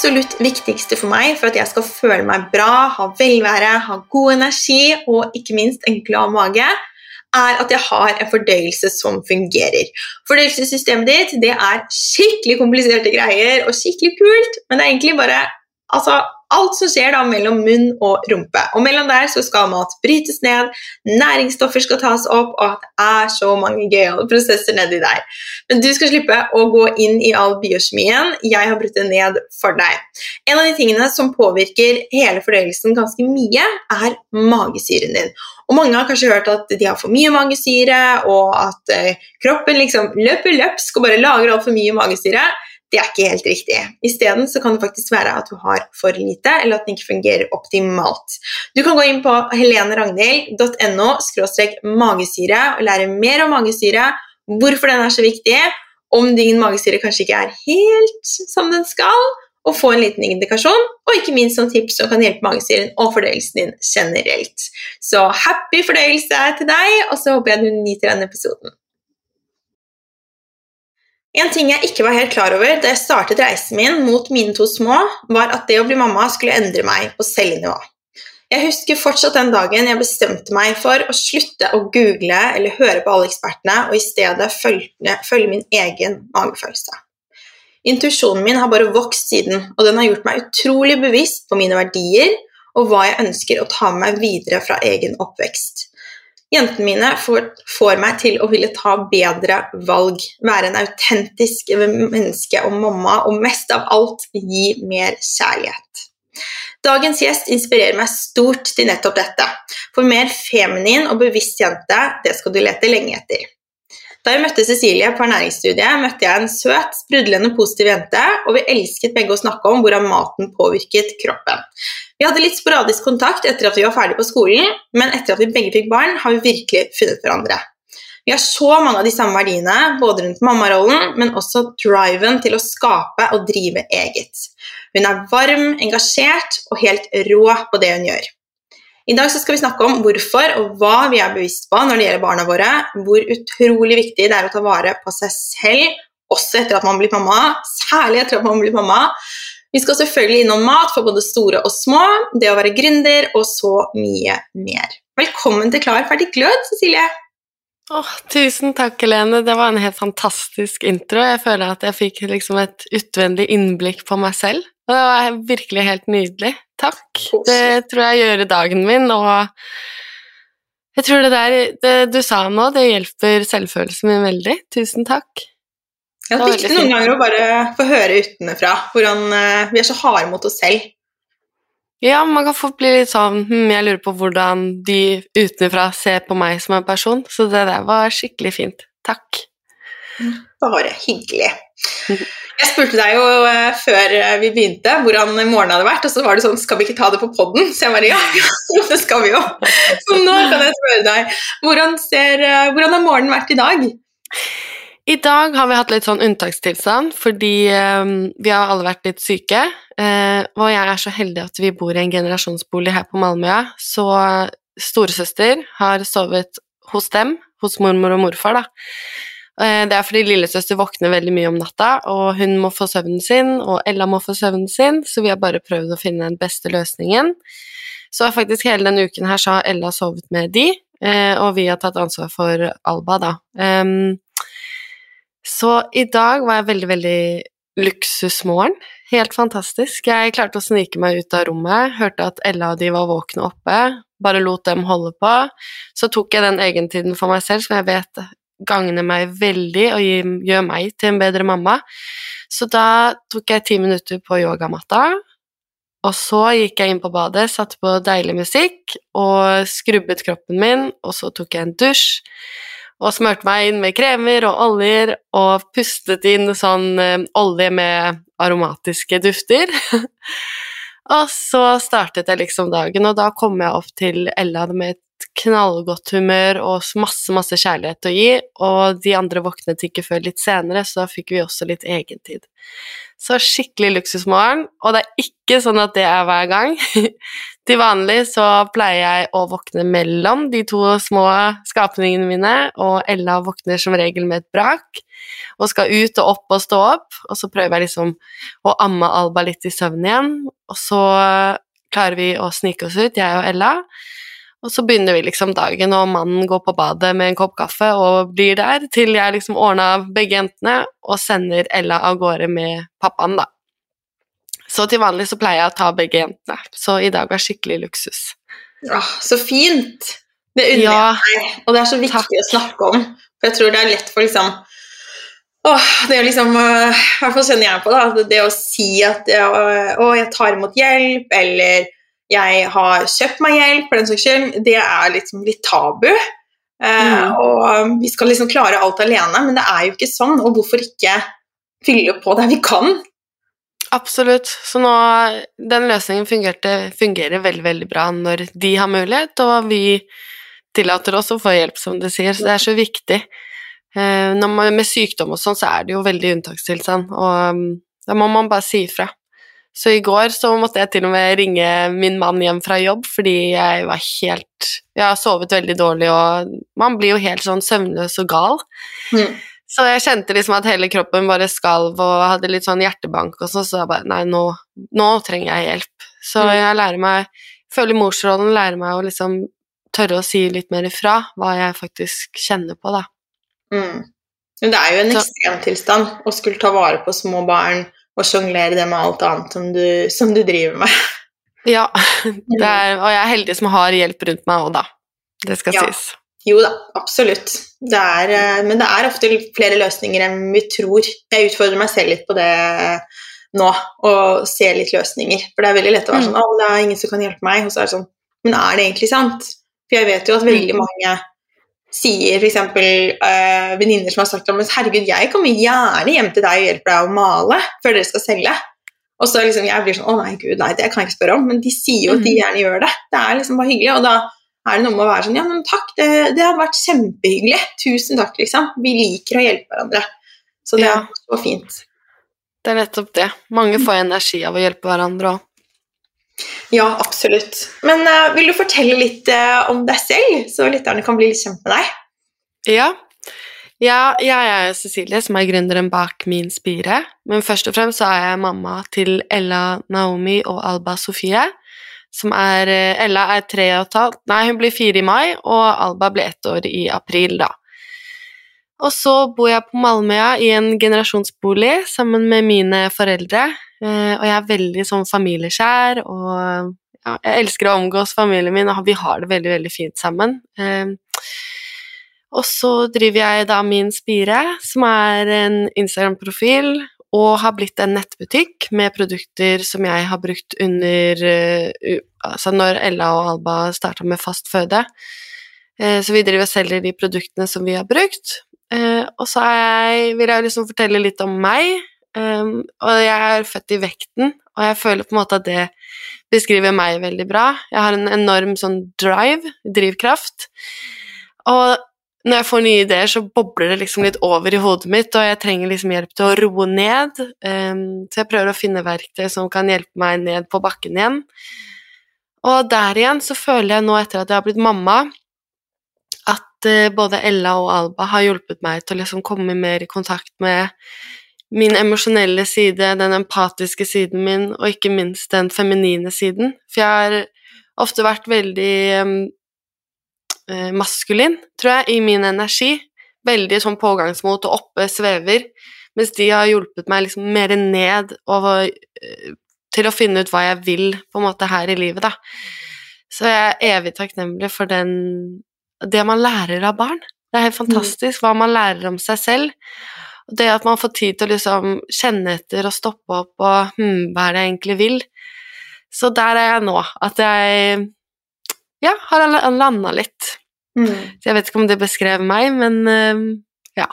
Absolutt viktigste for meg for at jeg skal føle meg bra, ha velvære, ha god energi og ikke minst en glad mage, er at jeg har en fordøyelse som fungerer. Fordøyelsessystemet ditt det er skikkelig kompliserte greier og skikkelig kult, men det er egentlig bare altså, alt som skjer da mellom munn og rumpe. Og mellom der så skal mat brytes ned, næringsstoffer skal tas opp, og det er så mange gøyale prosesser nedi der. Men du skal slippe å gå inn i all biokjemien. Jeg har brutt det ned for deg. En av de tingene som påvirker hele fordøyelsen ganske mye, er magesyren din. Og mange har kanskje hørt at de har for mye magesyre, og at eh, kroppen liksom løper løpsk og bare lager altfor mye magesyre det er ikke helt riktig. Isteden kan det faktisk være at du har for lite, eller at den ikke fungerer optimalt. Du kan gå inn på heleneragnhild.no magesyre og lære mer om magesyre, hvorfor den er så viktig, om din magesyre kanskje ikke er helt som den skal, og få en liten indikasjon, og ikke minst noen tips som kan hjelpe magesyren og fordøyelsen din generelt. Så happy fordøyelse til deg, og så håper jeg du nyter denne episoden. En ting jeg ikke var helt klar over da jeg startet reisen min mot mine to små, var at det å bli mamma skulle endre meg på selvnivå. Jeg husker fortsatt den dagen jeg bestemte meg for å slutte å google eller høre på alle ekspertene, og i stedet følge, følge min egen magefølelse. Intuisjonen min har bare vokst siden, og den har gjort meg utrolig bevisst på mine verdier og hva jeg ønsker å ta med meg videre fra egen oppvekst. Jentene mine får, får, meg til å ville ta bedre valg, være en autentisk menneske og mamma, og mest av alt gi mer kjærlighet. Dagens gjest inspirerer meg stort til nettopp dette. For mer feminin og bevisst jente, det skal du lete lenge etter. Da jeg møtte Cecilie på ernæringsstudiet, møtte jeg en søt, sprudlende positiv jente, og vi elsket begge å snakke om hvordan maten påvirket kroppen. Vi hadde litt sporadisk kontakt etter at vi var ferdig på skolen, men etter at vi begge fikk barn, har vi virkelig funnet hverandre. Vi har så mange av de samme verdiene, både rundt mammarollen, men også driven til å skape og drive eget. Hun er varm, engasjert og helt rå på det hun gjør. I dag skal vi snakke om hvorfor og hva vi er bevisst på når det gjelder barna våre, hvor utrolig viktig det er å ta vare på seg selv, også etter at man blir mamma, særlig etter at man blir mamma, vi skal selvfølgelig innom mat for både store og små, det å være gründer og så mye mer. Velkommen til Klar, ferdig, glød, Cecilie. Oh, tusen takk, Helene. Det var en helt fantastisk intro. Jeg føler at jeg fikk liksom et utvendig innblikk på meg selv. Og det var virkelig helt nydelig. Takk. Det tror jeg gjør dagen min, og jeg tror det der det du sa nå, det hjelper selvfølelsen min veldig. Tusen takk. Ja, det er viktig noen ganger å bare få høre utenfra hvordan uh, vi er så harde mot oss selv. Ja, man kan få bli litt sånn hm, Jeg lurer på hvordan de utenfra ser på meg som en person. Så det der var skikkelig fint. Takk. Bare hyggelig. Jeg spurte deg jo uh, før vi begynte hvordan morgenen hadde vært, og så var det sånn Skal vi ikke ta det på poden? Så jeg bare ja, det skal vi jo. Så nå kan jeg spørre deg Hvordan, ser, uh, hvordan har morgenen vært i dag? I dag har vi hatt litt sånn unntakstilstand fordi eh, vi har alle vært litt syke. Eh, og jeg er så heldig at vi bor i en generasjonsbolig her på Malmøya, så storesøster har sovet hos dem, hos mormor og morfar, da. Eh, det er fordi lillesøster våkner veldig mye om natta, og hun må få søvnen sin, og Ella må få søvnen sin, så vi har bare prøvd å finne den beste løsningen. Så faktisk hele denne uken her så har Ella sovet med de, eh, og vi har tatt ansvar for Alba, da. Så i dag var jeg veldig, veldig luksusmorgen. Helt fantastisk. Jeg klarte å snike meg ut av rommet, hørte at Ella og de var våkne oppe, bare lot dem holde på. Så tok jeg den egentiden for meg selv, som jeg vet gagner meg veldig og gjør meg til en bedre mamma. Så da tok jeg ti minutter på yogamatta, og så gikk jeg inn på badet, satte på deilig musikk og skrubbet kroppen min, og så tok jeg en dusj og smurte meg inn med kremer og oljer og pustet inn sånn um, olje med aromatiske dufter. og så startet jeg liksom dagen, og da kom jeg opp til Ella med et knallgodt humør og masse, masse kjærlighet å gi, og de andre våknet ikke før litt senere, så da fikk vi også litt egentid. Så skikkelig luksusmorgen, og det er ikke sånn at det er hver gang. Til vanlig så pleier jeg å våkne mellom de to små skapningene mine, og Ella våkner som regel med et brak og skal ut og opp og stå opp, og så prøver jeg liksom å amme Alba litt i søvn igjen, og så klarer vi å snike oss ut, jeg og Ella. Og så begynner vi liksom dagen, og mannen går på badet med en kopp kaffe og blir der til jeg liksom ordna begge jentene og sender Ella av gårde med pappaen, da. Så til vanlig så pleier jeg å ta begge jentene, så i dag var skikkelig luksus. Ja, så fint! Det unner jeg meg, og det er så viktig takk. å snakke om. For jeg tror det er lett for liksom Åh, det er liksom I hvert fall kjenner jeg på det, at det å si at å, jeg tar imot hjelp, eller jeg har kjøpt meg hjelp, for den saks skyld, det er liksom litt tabu. Eh, Mhm. Og vi skal liksom klare alt alene, men det er jo ikke sånn. Og hvorfor ikke fylle på der vi kan? Absolutt. Så nå Den løsningen fungerte, fungerer veldig, veldig bra når de har mulighet, og vi tillater oss å få hjelp, som du sier. Så det er så viktig. Eh, Når man, med sykdom og sånn, så er det jo veldig unntakstilstand, og um, da må man bare si ifra. Så i går så måtte jeg til og med ringe min mann hjem fra jobb fordi jeg var helt Jeg har sovet veldig dårlig, og man blir jo helt sånn søvnløs og gal. Mm. Så jeg kjente liksom at hele kroppen bare skalv og hadde litt sånn hjertebank og sånn, så jeg bare Nei, nå, nå trenger jeg hjelp. Så Mm. jeg lærer meg Føler morsrollen, lærer meg å liksom tørre å si litt mer ifra hva jeg faktisk kjenner på, da. Mm. Men det er jo en ekstremtilstand å skulle ta vare på små barn og sjonglere det med alt annet som du, som du driver med. Ja, det er, og jeg er heldig som har hjelp rundt meg òg, da. Det skal Ja. sies. Jo da, absolutt. Det er, eh, men det er ofte flere løsninger enn vi tror. Jeg utfordrer meg selv litt på det nå, og ser litt løsninger. For det er veldig lett å være Mm. sånn 'Å, det er ingen som kan hjelpe meg.' Og så er det sånn Men er det egentlig sant? For jeg vet jo at veldig Mm. mange sier f.eks. Øh, venninner som har sagt at 'Herregud, jeg kommer gjerne hjem til deg og hjelper deg å male før dere skal selge'. Og så liksom, jeg blir sånn 'Å nei, gud, nei, det kan jeg ikke spørre om', men de sier jo at de Mhm. gjerne gjør det. Det er liksom bare hyggelig, og da er det noe med å være sånn Ja, men takk, det, det hadde vært kjempehyggelig. Tusen takk, liksom. Vi liker å hjelpe hverandre. Så det Ja. er så fint. Det er nettopp det. Mange får energi av å hjelpe hverandre òg. Ja, absolutt. Men uh, vil du fortelle litt uh, om deg selv, så lytterne kan bli litt kjent med deg? Ja. ja, jeg er Cecilie, som er gründeren bak Min Spire. Men først og fremst så er jeg mamma til Ella Naomi og Alba Sofie. Som er eh, Ella er tre og et halvt Nei, hun blir fire i mai, og Alba blir ett år i april, da. Og så bor jeg på Malmøya i en generasjonsbolig sammen med mine foreldre. Eh, og jeg er veldig sånn familieskjær, og ja, jeg elsker å omgås familien min, og vi har det veldig, veldig fint sammen. Eh, og så driver jeg da Min Spire, som er en Instagram-profil, og har blitt en nettbutikk med produkter som jeg har brukt under eh, Altså når Ella og Alba starta med fast føde. Så vi driver og selger de produktene som vi har brukt. Og så jeg, vil jeg liksom fortelle litt om meg. Um, og jeg er født i vekten, og jeg føler på en måte at det beskriver meg veldig bra. Jeg har en enorm sånn drive, drivkraft. Og når jeg får nye ideer, så bobler det liksom litt over i hodet mitt, og jeg trenger liksom hjelp til å roe ned. Um, så jeg prøver å finne verktøy som kan hjelpe meg ned på bakken igjen. Og der igjen så føler jeg nå, etter at jeg har blitt mamma, at uh, både Ella og Alba har hjulpet meg til å liksom komme mer i kontakt med min emosjonelle side, den empatiske siden min, og ikke minst den feminine siden. For jeg har ofte vært veldig eh, maskulin, tror jeg, i min energi. Veldig sånn pågangsmot og oppe, svever. Mens de har hjulpet meg liksom mer ned og, eh, til å finne ut hva jeg vil på en måte her i livet, da. Så jeg er evig takknemlig for den det man lærer av barn. Det er helt fantastisk hva man lærer om seg selv. Det at man får tid til å liksom kjenne etter og stoppe opp og hm, hva er det jeg egentlig vil? Så der er jeg nå, at jeg ja, har landa litt. Mm. Så jeg vet ikke om det beskrev meg, men eh, ja.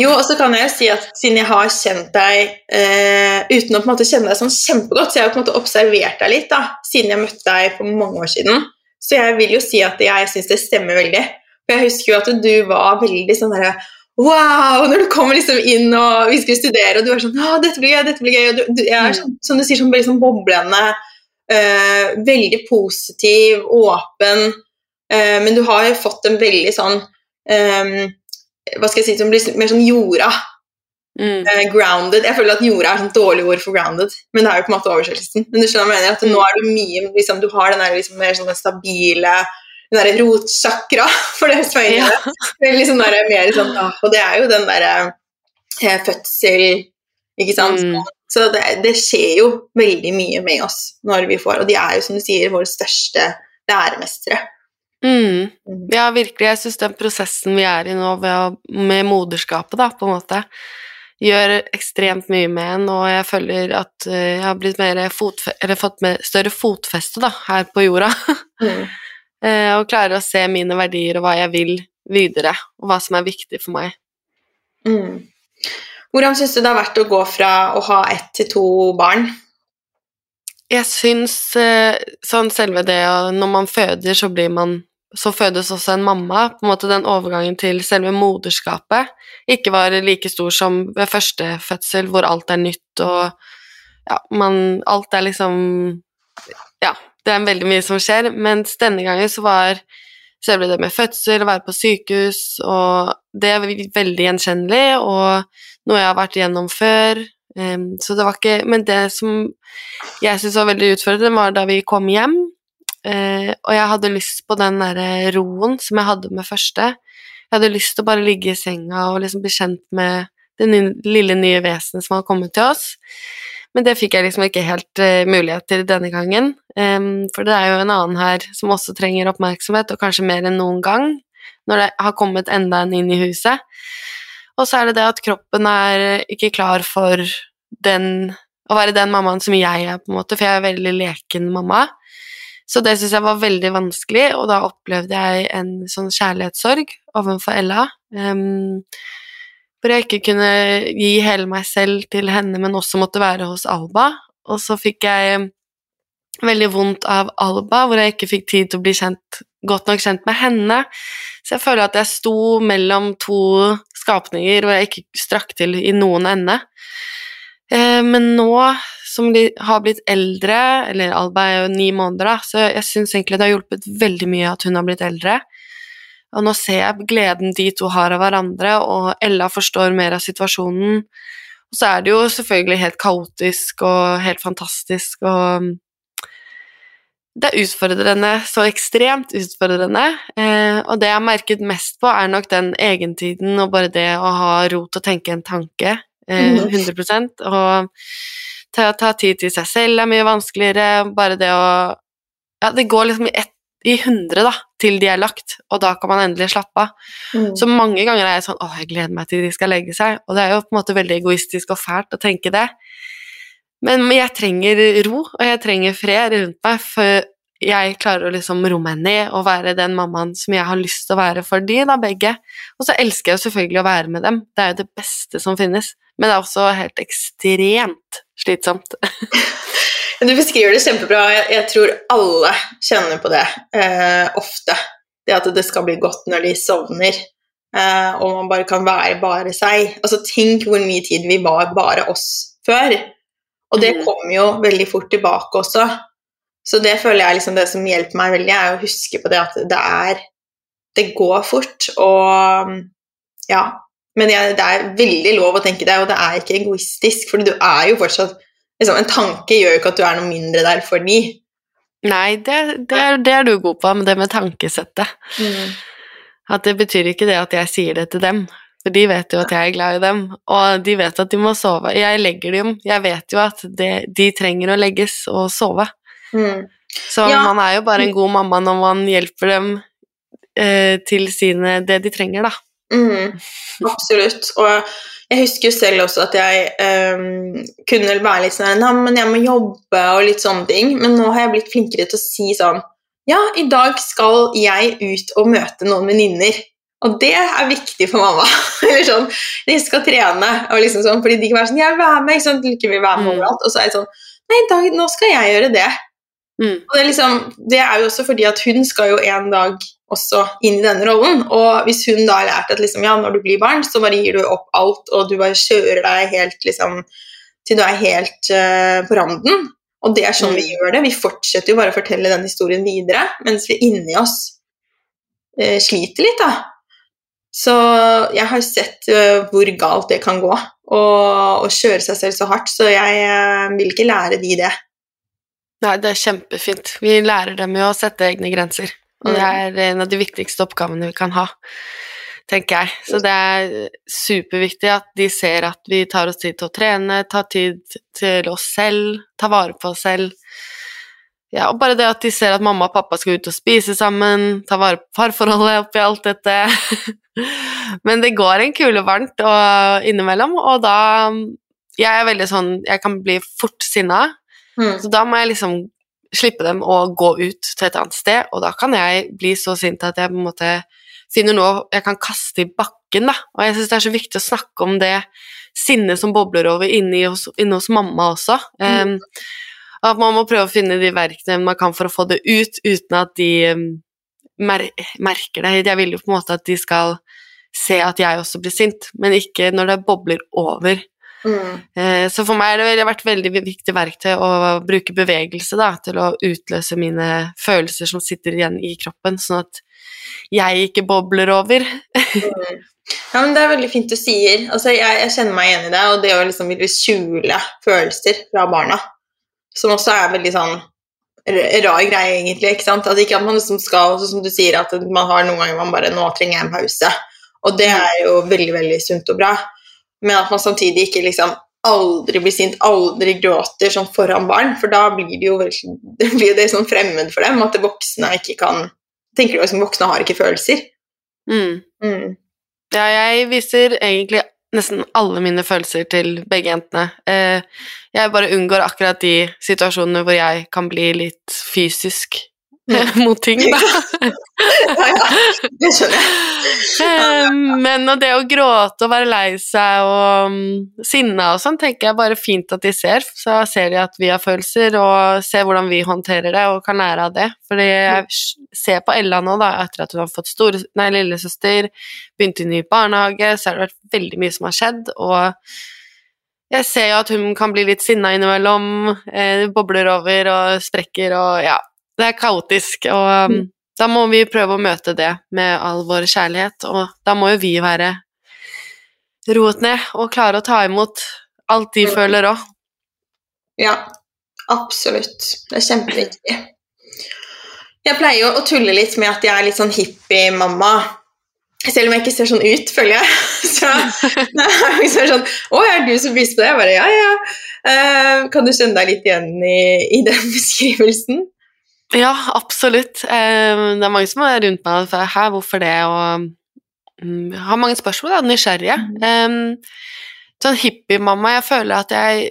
Jo, og så kan jeg jo si at siden jeg har kjent deg eh, uten å på en måte kjenne deg sånn kjempegodt, så jeg har på en måte observert deg litt da, siden jeg møtte deg for mange år siden, Så jeg vil jo si at jeg syns det stemmer veldig. For jeg husker jo at du var veldig sånn derre Wow! Når du kommer liksom inn og vi skulle studere, og du er sånn Å, dette blir gøy, dette blir gøy. Du, du, jeg er sånn, som du sier, sånn veldig sånn boblende. øh, veldig positiv, åpen. øh, men du har jo fått en veldig sånn øh, Hva skal jeg si som blir mer sånn jorda. Mm. grounded. Jeg føler at jorda er sånn dårlig ord for grounded, men det er jo på en måte oversettelsen. Men du skjønner hva jeg mener, at nå er du mye liksom, Du har den der liksom mer sånn stabile den der rotsjakra, for det som er Ja. Sånn der, mer sånn, Og det er jo den derre eh, fødsel, ikke sant. Mm. Så det, det skjer jo veldig mye med oss når vi får Og de er jo, som du sier, våre største læremestere. Mm. Mm. Ja, virkelig. Jeg syns den prosessen vi er i nå å, med moderskapet, da, på en måte, gjør ekstremt mye med en, og jeg føler at eh, jeg har blitt mer fått større fotfeste da, her på jorda. Mm. Eh, og klarer å se mine verdier og hva jeg vil videre, og hva som er viktig for meg. Mm. Hvordan syns du det har vært å gå fra å ha ett til to barn? Jeg syns eh, sånn selve det Når man føder, så blir man så fødes også en mamma. På en måte Den overgangen til selve moderskapet ikke var like stor som ved første fødsel, hvor alt er nytt og ja, man Alt er liksom Ja, det er veldig mye som skjer, mens denne gangen så var selve det med fødsel, å være på sykehus, og det er veldig gjenkjennelig, og noe jeg har vært igjennom før. Um, så det var ikke Men det som jeg syntes var veldig utfordrende, var da vi kom hjem, uh, og jeg hadde lyst på den derre roen som jeg hadde med første. Jeg hadde lyst til å bare ligge i senga og liksom bli kjent med det nye, lille nye vesenet som hadde kommet til oss. Men det fikk jeg liksom ikke helt uh, mulighet til denne gangen. Em, for det er jo en annen her som også trenger oppmerksomhet, og kanskje mer enn noen gang, når det har kommet enda en inn i huset. Og så er det det at kroppen er ikke klar for den å være den mammaen som jeg er, på en måte, for jeg er veldig leken mamma. Så det syns jeg var veldig vanskelig, og da opplevde jeg en sånn kjærlighetssorg overfor Ella. Um, hvor jeg ikke kunne gi hele meg selv til henne, men også måtte være hos Alba. Og så fikk jeg veldig vondt av Alba, hvor jeg ikke fikk tid til å bli kjent, godt nok kjent med henne. Så jeg føler at jeg sto mellom to skapninger hvor jeg ikke strakk til i noen ende. Eh, Men nå som de har blitt eldre, eller Alba er jo ni måneder, da, så jeg syns egentlig det har hjulpet veldig mye at hun har blitt eldre. Og nå ser jeg gleden de to har av hverandre, og Ella forstår mer av situasjonen. Og så er det jo selvfølgelig helt kaotisk og helt fantastisk, og det er utfordrende, så ekstremt utfordrende. Eh, og det jeg har merket mest på, er nok den egentiden og bare det å ha ro til å tenke en tanke. Eh, Mhm. 100% Og ta, ta tid til seg selv er mye vanskeligere. Bare det å Ja, det går liksom i ett i 100 da, til de er lagt, og da kan man endelig slappe av. Mm. Så mange ganger er jeg sånn 'Å, jeg gleder meg til de skal legge seg, og det er jo på en måte veldig egoistisk og fælt å tenke det. Men jeg trenger ro, og jeg trenger fred rundt meg, for jeg klarer å liksom roe meg ned og være den mammaen som jeg har lyst til å være for de, da, begge. Og så elsker jeg selvfølgelig å være med dem, det er jo det beste som finnes. Men det er også helt ekstremt slitsomt. Du beskriver det kjempebra. Jeg, tror alle kjenner på det eh, ofte. Det at det skal bli godt når de sovner, eh, og man bare kan være bare seg. Altså, tenk hvor mye tid vi var bare oss før. Og det Mm. kommer jo veldig fort tilbake også. Så det føler jeg liksom det som hjelper meg veldig, er å huske på det at det er Det går fort, og ja. Men jeg, det er veldig lov å tenke det, og det er ikke egoistisk, for du er jo fortsatt liksom, En tanke gjør jo ikke at du er noe mindre der for de. Nei, det, det, er, det er du god på, men det med tankesettet. At det betyr ikke det at jeg sier det til dem, for de vet jo at jeg er glad i dem, og de vet at de må sove. Jeg legger dem, jeg vet jo at det, de trenger å legges og sove. Mm. Så Ja. man er jo bare en god mamma når man hjelper dem eh, til sine, det de trenger, da. Mm. Absolutt. Og jeg husker jo selv også at jeg um, kunne være litt sånn Nei, men jeg må jobbe og litt sånne ting. Men nå har jeg blitt flinkere til å si sånn Ja, i dag skal jeg ut og møte noen venninner. Og det er viktig for mamma. Eller sånn, De skal trene, og liksom sånn, fordi de kan være sånn 'Jeg vil være med.' ikke sant? De vil være med Mm. overalt. Og så er det sånn Nei, dag, nå skal jeg gjøre det. Mm. Og det er, liksom, det er jo også fordi at hun skal jo en dag også inn i denne rollen. Og hvis hun da har lært at liksom, ja, når du blir barn, så bare gir du opp alt, og du bare kjører deg helt liksom, til du er helt uh, på randen. Og det er sånn vi Mm. gjør det. Vi fortsetter jo bare å fortelle den historien videre, mens vi inni oss eh, sliter litt, da. Så jeg har sett eh, hvor galt det kan gå, å kjøre seg selv så hardt, så jeg eh, vil ikke lære de det. Nei, det er kjempefint. Vi lærer dem jo å sette egne grenser. Og det er en av de viktigste oppgavene vi kan ha, tenker jeg. Så det er superviktig at de ser at vi tar oss tid til å trene, tar tid til oss selv, tar vare på oss selv. Ja, og bare det at de ser at mamma og pappa skal ut og spise sammen, ta vare på parforholdet oppi alt dette. Men det går en kule varmt og innimellom, og da Jeg er veldig sånn Jeg kan bli fort sinna, Mm. så da må jeg liksom slippe dem å gå ut til et annet sted, og da kan jeg bli så sint at jeg på en måte finner noe jeg kan kaste i bakken, da. Og jeg syns det er så viktig å snakke om det sinnet som bobler over inni hos, inne hos mamma også. Um, at man må prøve å finne de verktøyene man kan for å få det ut, uten at de um, mer merker det. Jeg vil jo på en måte at de skal se at jeg også blir sint, men ikke når det bobler over. Mm. Eh, Så for meg har det vært veldig viktig verktøy å bruke bevegelse da, til å utløse mine følelser som sitter igjen i kroppen, sånn at jeg ikke bobler over. Mm. Ja, men Det er veldig fint du sier. Altså, jeg, jeg kjenner meg igjen i det, og det å liksom ville skjule følelser fra barna, som også er veldig sånn rar greie, egentlig. ikke sant? At ikke at man liksom skal, som du sier, at man har noen ganger man bare 'Nå trenger jeg en pause'. Og det er jo veldig, veldig sunt og bra. Men at man samtidig ikke liksom aldri blir sint, aldri gråter sånn foran barn, for da blir det jo veldig, det blir det sånn fremmed for dem at voksne ikke kan Tenker du liksom voksne har ikke følelser? Mm. Mm. Ja, jeg viser egentlig nesten alle mine følelser til begge jentene. Eh, Jeg bare unngår akkurat de situasjonene hvor jeg kan bli litt fysisk. mot ting, da. Ja, ja, det skjønner jeg. Eh, Men og det å gråte og være lei seg og mm, sinna og sånn, tenker jeg bare fint at de ser. Så ser de at vi har følelser, og ser hvordan vi håndterer det, og kan lære av det. Fordi jeg ser på Ella nå, da, etter at hun har fått store, nei, lillesøster, begynte i ny barnehage, så har det vært veldig mye som har skjedd, og jeg ser jo at hun kan bli litt sinna innimellom, eh, bobler over og sprekker og ja, det er kaotisk, og mm. da må vi prøve å møte det med all vår kjærlighet, og da må jo vi være roet ned og klare å ta imot alt de Mm. føler òg. Ja, absolutt. Det er kjempeviktig. Jeg pleier jo å tulle litt med at jeg er litt sånn hippie-mamma. Selv om jeg ikke ser sånn ut, føler jeg. Så jeg er liksom sånn Å, er du som det? Jeg bare ja, ja. Uh, kan du kjenne deg litt igjen i, i den beskrivelsen? Ja, absolutt. Eh, Det er mange som er rundt meg og sier 'hæ, hvorfor det?' og mm, har mange spørsmål, da, nysgjerrige. Um, sånn hippie-mamma, jeg føler at jeg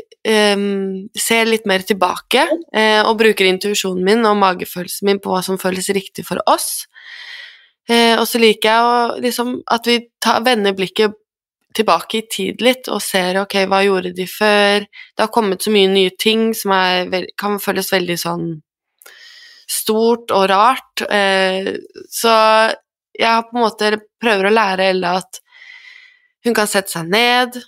um, ser litt mer tilbake uh, og bruker intuisjonen min og magefølelsen min på hva som føles riktig for oss. Uh, og så liker jeg å, liksom, at vi tar, vender blikket tilbake i tid litt og ser ok, hva gjorde de før? Det har kommet så mye nye ting som er, kan føles veldig sånn stort og rart. Eh, så jeg på en måte prøver å lære Ella at hun kan sette seg ned,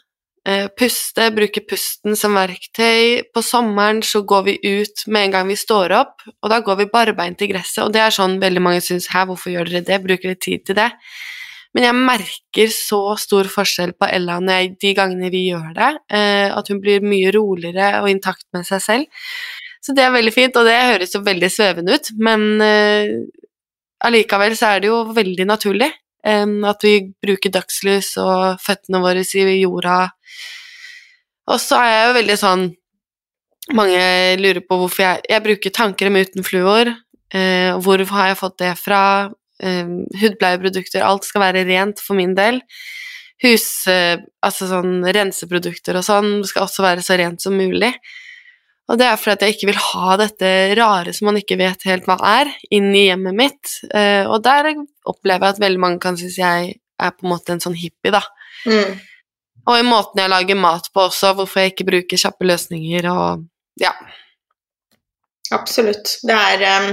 eh, puste, bruke pusten som verktøy. På sommeren så går vi ut med en gang vi står opp, og da går vi barbeint i gresset, og det er sånn veldig mange syns Hæ, hvorfor gjør dere det? Bruker dere tid til det? Men jeg merker så stor forskjell på Ella når jeg, de gangene vi gjør det, eh, at hun blir mye roligere og intakt med seg selv. Så det er veldig fint, og det høres jo veldig svevende ut, men uh, allikevel så er det jo veldig naturlig um, at vi bruker dagslys og føttene våre i jorda. Og så er jeg jo veldig sånn Mange lurer på hvorfor jeg Jeg bruker tannkrem uten fluor. Uh, hvor har jeg fått det fra? Eh, hudpleieprodukter, alt skal være rent for min del. Hus... uh, altså sånn renseprodukter og sånn skal også være så rent som mulig. Og det er fordi jeg ikke vil ha dette rare som man ikke vet helt hva er, inn i hjemmet mitt. Eh, og der opplever jeg at veldig mange kan synes jeg er på en måte en sånn hippie, da. Mm. Og i måten jeg lager mat på også, hvorfor jeg ikke bruker kjappe løsninger og ja. Absolutt. Det er, um,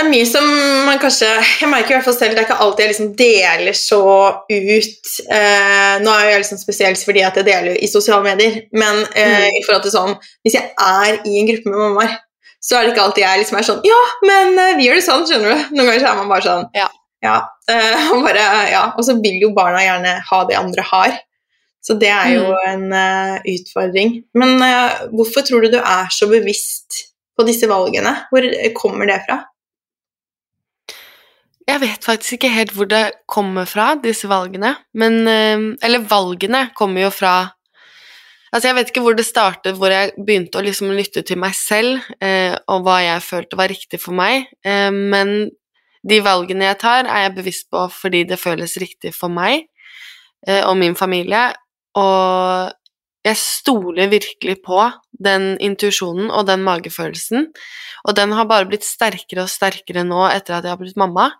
det er mye som man kanskje Jeg merker i hvert fall selv det er ikke alltid jeg liksom deler så ut Eh, Nå er jeg liksom spesielt fordi at jeg deler i sosiale medier, men eh, mm. i forhold til sånn Hvis jeg er i en gruppe med mammaer, så er det ikke alltid jeg liksom er sånn Ja, men uh, vi gjør det sånn, skjønner du. Noen ganger så er man bare sånn Ja. ja og, bare, ja. og så vil jo barna gjerne ha det andre har. Så det er jo mm. en uh, utfordring. Men uh, hvorfor tror du du er så bevisst på disse valgene? Hvor kommer det fra? Jeg vet faktisk ikke helt hvor det kommer fra, disse valgene. Men uh, Eller valgene kommer jo fra Altså, jeg vet ikke hvor det startet, hvor jeg begynte å liksom lytte til meg selv, og hva jeg følte var riktig for meg, men de valgene jeg tar, er jeg bevisst på fordi det føles riktig for meg og min familie, og jeg stoler virkelig på den intuisjonen og den magefølelsen, og den har bare blitt sterkere og sterkere nå etter at jeg har blitt mamma.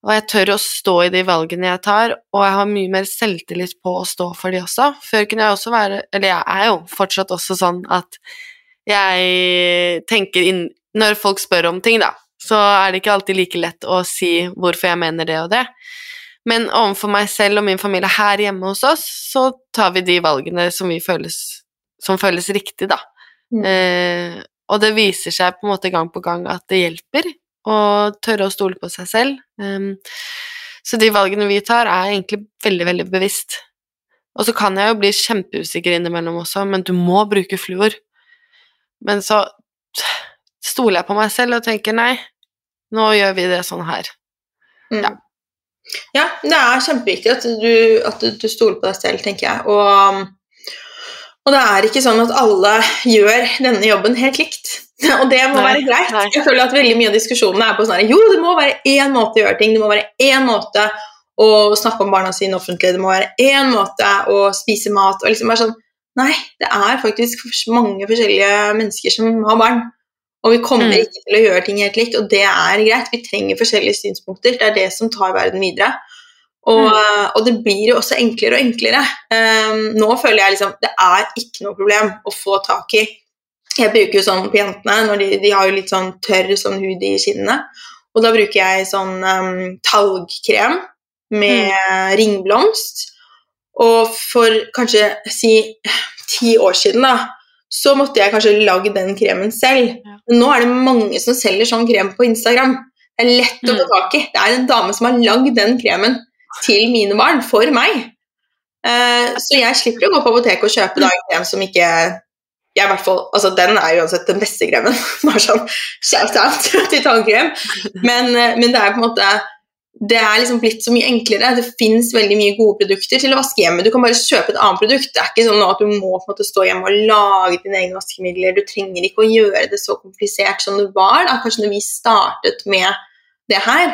Og jeg tør å stå i de valgene jeg tar, og jeg har mye mer selvtillit på å stå for de også. Før kunne jeg også være Eller jeg er jo fortsatt også sånn at jeg tenker inn Når folk spør om ting, da, så er det ikke alltid like lett å si hvorfor jeg mener det og det. Men overfor meg selv og min familie her hjemme hos oss, så tar vi de valgene som, føles, som føles riktig, da. Mm. Eh, og det viser seg på en måte gang på gang at det hjelper å tørre å stole på seg selv. Um, så de valgene vi tar, er egentlig veldig, veldig bevisst. Og så kan jeg jo bli kjempeusikker innimellom også, men du må bruke fluor. Men så stoler jeg på meg selv og tenker nei, nå gjør vi det sånn her. Mm. Ja. Ja, det er kjempeviktig at du, at du stoler på deg selv, tenker jeg. Og, og, det er ikke sånn at alle gjør denne jobben helt likt. Og det må nei, være greit. Nei. Jeg føler at veldig mye av diskusjonene er på sånn at Jo, det må være én måte å gjøre ting Det må være én måte å snakke om barna sine offentlig, det må være én måte å spise mat og liksom bare sånn Nei, det er faktisk mange forskjellige mennesker som har barn. Og vi kommer mm. ikke til å gjøre ting helt likt, og det er greit. Vi trenger forskjellige synspunkter. Det er det som tar verden videre. Og, mm. og det blir jo også enklere og enklere. Um, nå føler jeg liksom det er ikke noe problem å få tak i Jeg bruker jo sånn på jentene, de, de har jo litt sånn tørr sånn hud i kinnene. Og da bruker jeg sånn um, talgkrem med mm. ringblomst. Og for kanskje si ti år siden, da, så måtte jeg kanskje lage den kremen selv. Men nå er det mange som selger sånn krem på Instagram. Det er lett å få mm. tak i. Det er en dame som har lagd den kremen til mine barn, for meg. Uh, så jeg slipper å gå på apoteket og kjøpe da, en krem som ikke jeg hvert fall, altså Den er uansett den beste kremen. Bare sånn shout-out til tannkrem. Men, uh, men det er på en måte det er liksom blitt så mye enklere. Det fins veldig mye gode produkter til å vaske hjemme. Du kan bare kjøpe et annet produkt. Det er ikke sånn at du må på en måte stå hjemme og lage dine egne vaskemidler. Du trenger ikke å gjøre det så komplisert som det var da, kanskje når vi startet med det her.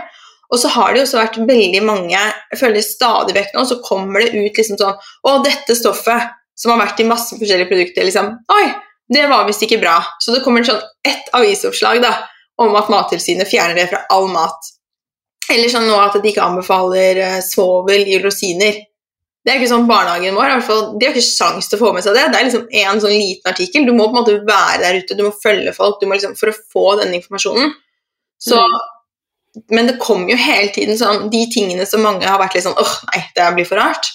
Og så har det jo også vært veldig mange Jeg føler stadig vekk nå så kommer det ut liksom sånn Å, dette stoffet som har vært i masse forskjellige produkter, liksom Oi, det var visst ikke bra. Så det kommer sånn ett avisoppslag da, om at Mattilsynet fjerner det fra all mat. Eller sånn nå at de ikke anbefaler uh, svovel i rosiner. Det er ikke sånn barnehagen vår, i hvert fall, De har ikke sjanse til å få med seg det. Det er liksom en sånn liten artikkel. Du må på en måte være der ute, du må følge folk du må liksom, for å få denne informasjonen. Så, mm. Men det kommer jo hele tiden sånn de tingene som mange har vært litt sånn åh, nei, det blir for rart.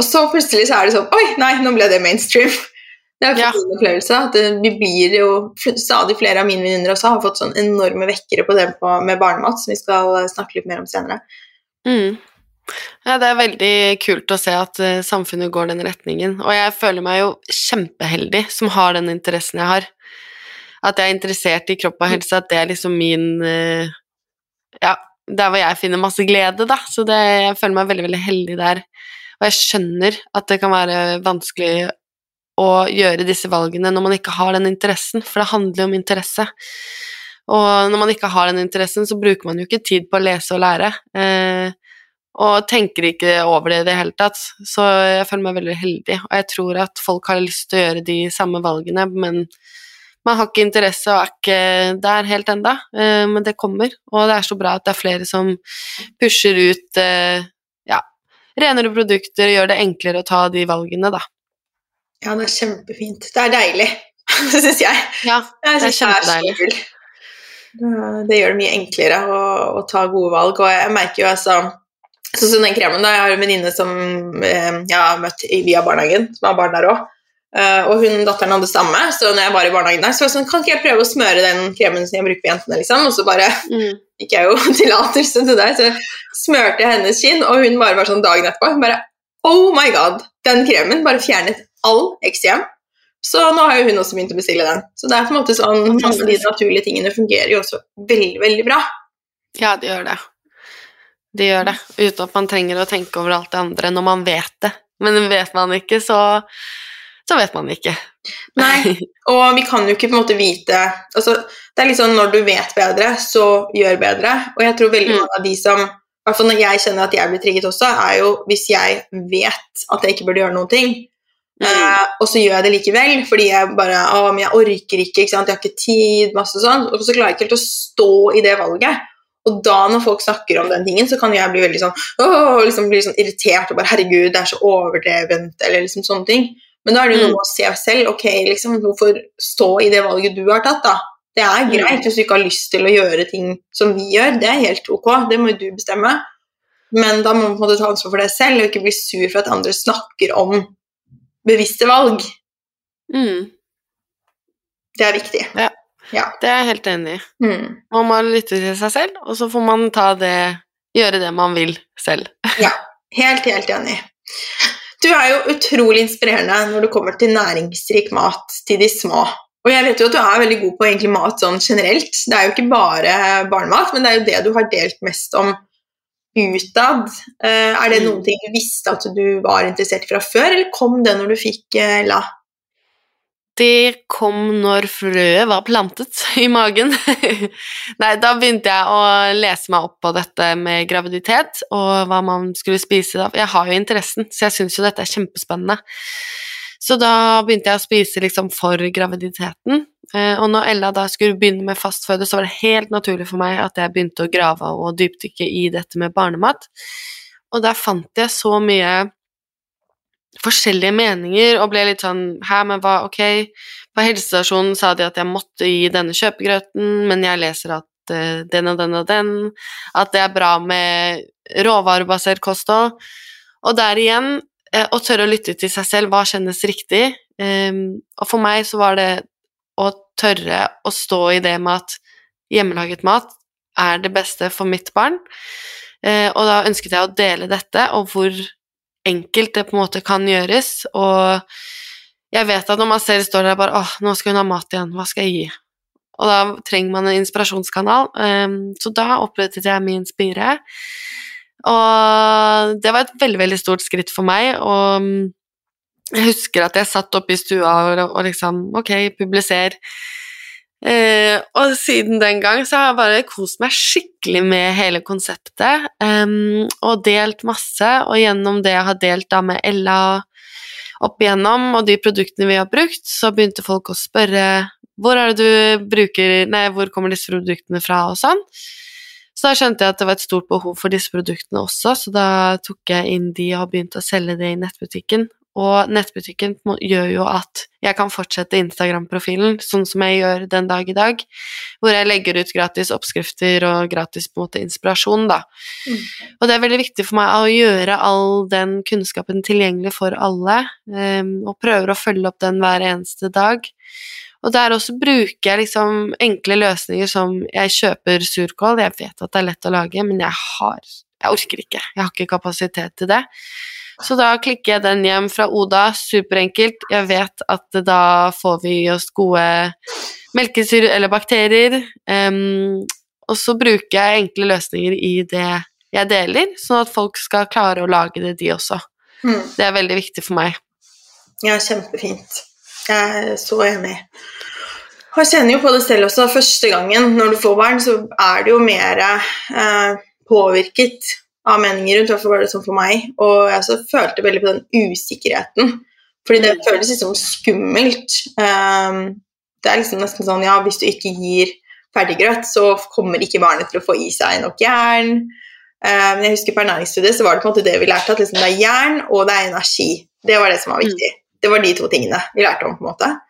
Og så plutselig så er det sånn Oi, nei, nå ble det mainstream. Det er en fin opplevelse. at vi blir jo, Stadig flere av mine venninner også har fått sånn enorme vekkere på det på, med barnemat, som vi skal eh, snakke litt mer om senere. Mm. Ja, det er veldig kult å se at uh, samfunnet går den retningen. Og jeg føler meg jo kjempeheldig som har den interessen jeg har. At jeg er interessert i kropp og helse, at det er liksom min uh, Ja, der hvor jeg finner masse glede, da. Så det, jeg føler meg veldig, veldig heldig der. Og jeg skjønner at det kan være vanskelig å gjøre disse valgene når man ikke har den interessen, for det handler jo om interesse. Og når man ikke har den interessen, så bruker man jo ikke tid på å lese og lære. Eh, og tenker ikke over det i det hele tatt. Så jeg føler meg veldig heldig, og jeg tror at folk har lyst til å gjøre de samme valgene, men man har ikke interesse og er ikke der helt enda, eh, men det kommer. Og det er så bra at det er flere som pusher ut eh, ja, renere produkter, og gjør det enklere å ta de valgene, da. Ja, det er kjempefint. Det er deilig. det syns jeg. Ja, det er kjempedeilig. Det gjør det mye enklere å, å ta gode valg, og jeg merker jo altså Sånn som den kremen, da. Jeg har en venninne som eh, jeg har møtt via barnehagen, som har barn der òg. Og hun datteren hadde samme, så når jeg var i barnehagen der, så var jeg sånn Kan ikke jeg prøve å smøre den kremen som jeg bruker på jentene, liksom? Og så bare Mm. fikk jeg jo tillatelse til det, så smørte jeg hennes skinn, og hun bare var sånn dagen etterpå hun bare Oh my god! Den kremen bare fjernet all eksem. Så nå har jo hun også begynt å bestille den. Så det er på en måte sånn mange av de naturlige tingene fungerer jo også veldig, veldig bra. Ja, det gjør det. Det gjør det, uten at man trenger å tenke over alt det andre når man vet det. Men vet man ikke, så, så vet man ikke. Nei, og vi kan jo ikke på en måte vite altså, Det er litt sånn når du vet bedre, så gjør bedre. Og jeg tror veldig Mm. mange av de som i hvert fall når jeg kjenner at jeg blir trigget også, er jo hvis jeg vet at jeg ikke burde gjøre noen ting, Mm. eh, og så gjør jeg det likevel fordi jeg bare Å, men jeg orker ikke, ikke sant, jeg har ikke tid, masse sånn. Og så klarer jeg ikke helt å stå i det valget. Og da når folk snakker om den tingen, så kan jeg bli veldig sånn åh, liksom bli sånn irritert og bare Herregud, det er så overdrevent, eller liksom sånne ting. Men da er det jo Mm. noe med å se selv. Ok, liksom, hvorfor stå i det valget du har tatt, da? Det er Mm. greit hvis du ikke har lyst til å gjøre ting som vi gjør. Det er helt ok, det må jo du bestemme. Men da må måte ta ansvar for det selv, og ikke bli sur for at andre snakker om bevisste valg. Mm. Det er viktig. Det er jeg helt enig i. Mm. Man må lytte til seg selv, og så får man ta det, gjøre det man vil selv. Helt, helt enig. Du er jo utrolig inspirerende når det kommer til næringsrik mat til de små. Og jeg vet jo at du er veldig god på egentlig mat sånn generelt. Det er jo ikke bare barnemat, men det er jo det du har delt mest om utad. Eh, er det Mm. noen ting du visste at du var interessert i fra før, eller kom det når du fikk eh, La? Det kom når frøet var plantet i magen. Nei, da begynte jeg å lese meg opp på dette med graviditet og hva man skulle spise da. Jeg har jo interessen, så jeg syns jo dette er kjempespennende. Så da begynte jeg å spise liksom for graviditeten. Eh, Og når Ella da skulle begynne med fastføde, så var det helt naturlig for meg at jeg begynte å grave og dypdykke i dette med barnemat. Og der fant jeg så mye forskjellige meninger og ble litt sånn Hæ, men hva, ok På helsestasjonen sa de at jeg måtte gi denne kjøpegrøten, men jeg leser at uh, den og den og den At det er bra med råvarebasert kosthold. Og der igjen, eh, å tørre å lytte til seg selv, hva kjennes riktig? Um, og for meg så var det å tørre å stå i det med at hjemmelaget mat er det beste for mitt barn. Uh, og da ønsket jeg å dele dette, og hvor enkelt det på en måte kan gjøres. Og jeg vet at når man selv står der bare åh, nå skal hun ha mat igjen, hva skal jeg gi? Og da trenger man en inspirasjonskanal, ehm, så da opprettet jeg min Spire. Og det var et veldig, veldig stort skritt for meg, og mm, jeg husker at jeg satt oppe i stua og, og liksom Ok, publiser. Eh, og siden den gang så har jeg bare kost meg skikkelig med hele konseptet, em, og delt masse, og gjennom det jeg har delt da med Ella opp igjennom, og de produktene vi har brukt, så begynte folk å spørre hvor er det du bruker Nei, hvor kommer disse produktene fra, og sånn. Så da skjønte jeg at det var et stort behov for disse produktene også, så da tok jeg inn de og begynte å selge det i nettbutikken. Og nettbutikken gjør jo at jeg kan fortsette Instagram-profilen sånn som jeg gjør den dag i dag, hvor jeg legger ut gratis oppskrifter og gratis på en måte inspirasjon, da. Mm. Og det er veldig viktig for meg å gjøre all den kunnskapen tilgjengelig for alle, um, og prøver å følge opp den hver eneste dag. Og der også bruker jeg liksom enkle løsninger som jeg kjøper surkål, jeg vet at det er lett å lage, men jeg har Jeg orker ikke, jeg har ikke kapasitet til det. Så da klikker jeg den hjem fra Oda, superenkelt. Jeg vet at da får vi i oss gode melkesyre eller bakterier. Um, og så bruker jeg enkle løsninger i det jeg deler, sånn at folk skal klare å lage det, de også. Mm. Det er veldig viktig for meg. Ja, kjempefint. Jeg er så enig. Og jeg kjenner jo på det selv også. Første gangen når du får barn, så er det jo mer eh, påvirket av meninger rundt. I hvert fall var det sånn for meg. Og jeg også følte veldig på den usikkerheten. Fordi det Mm. føles liksom skummelt. Um, det er liksom nesten sånn ja, hvis du ikke gir ferdiggrøt, så kommer ikke barnet til å få i seg nok jern. Men jeg husker på ernæringsstudiet så var det på en måte det vi lærte, at liksom det er jern og det er energi. Det var det som var Mm. viktig. Det var de to tingene vi lærte om. på en måte.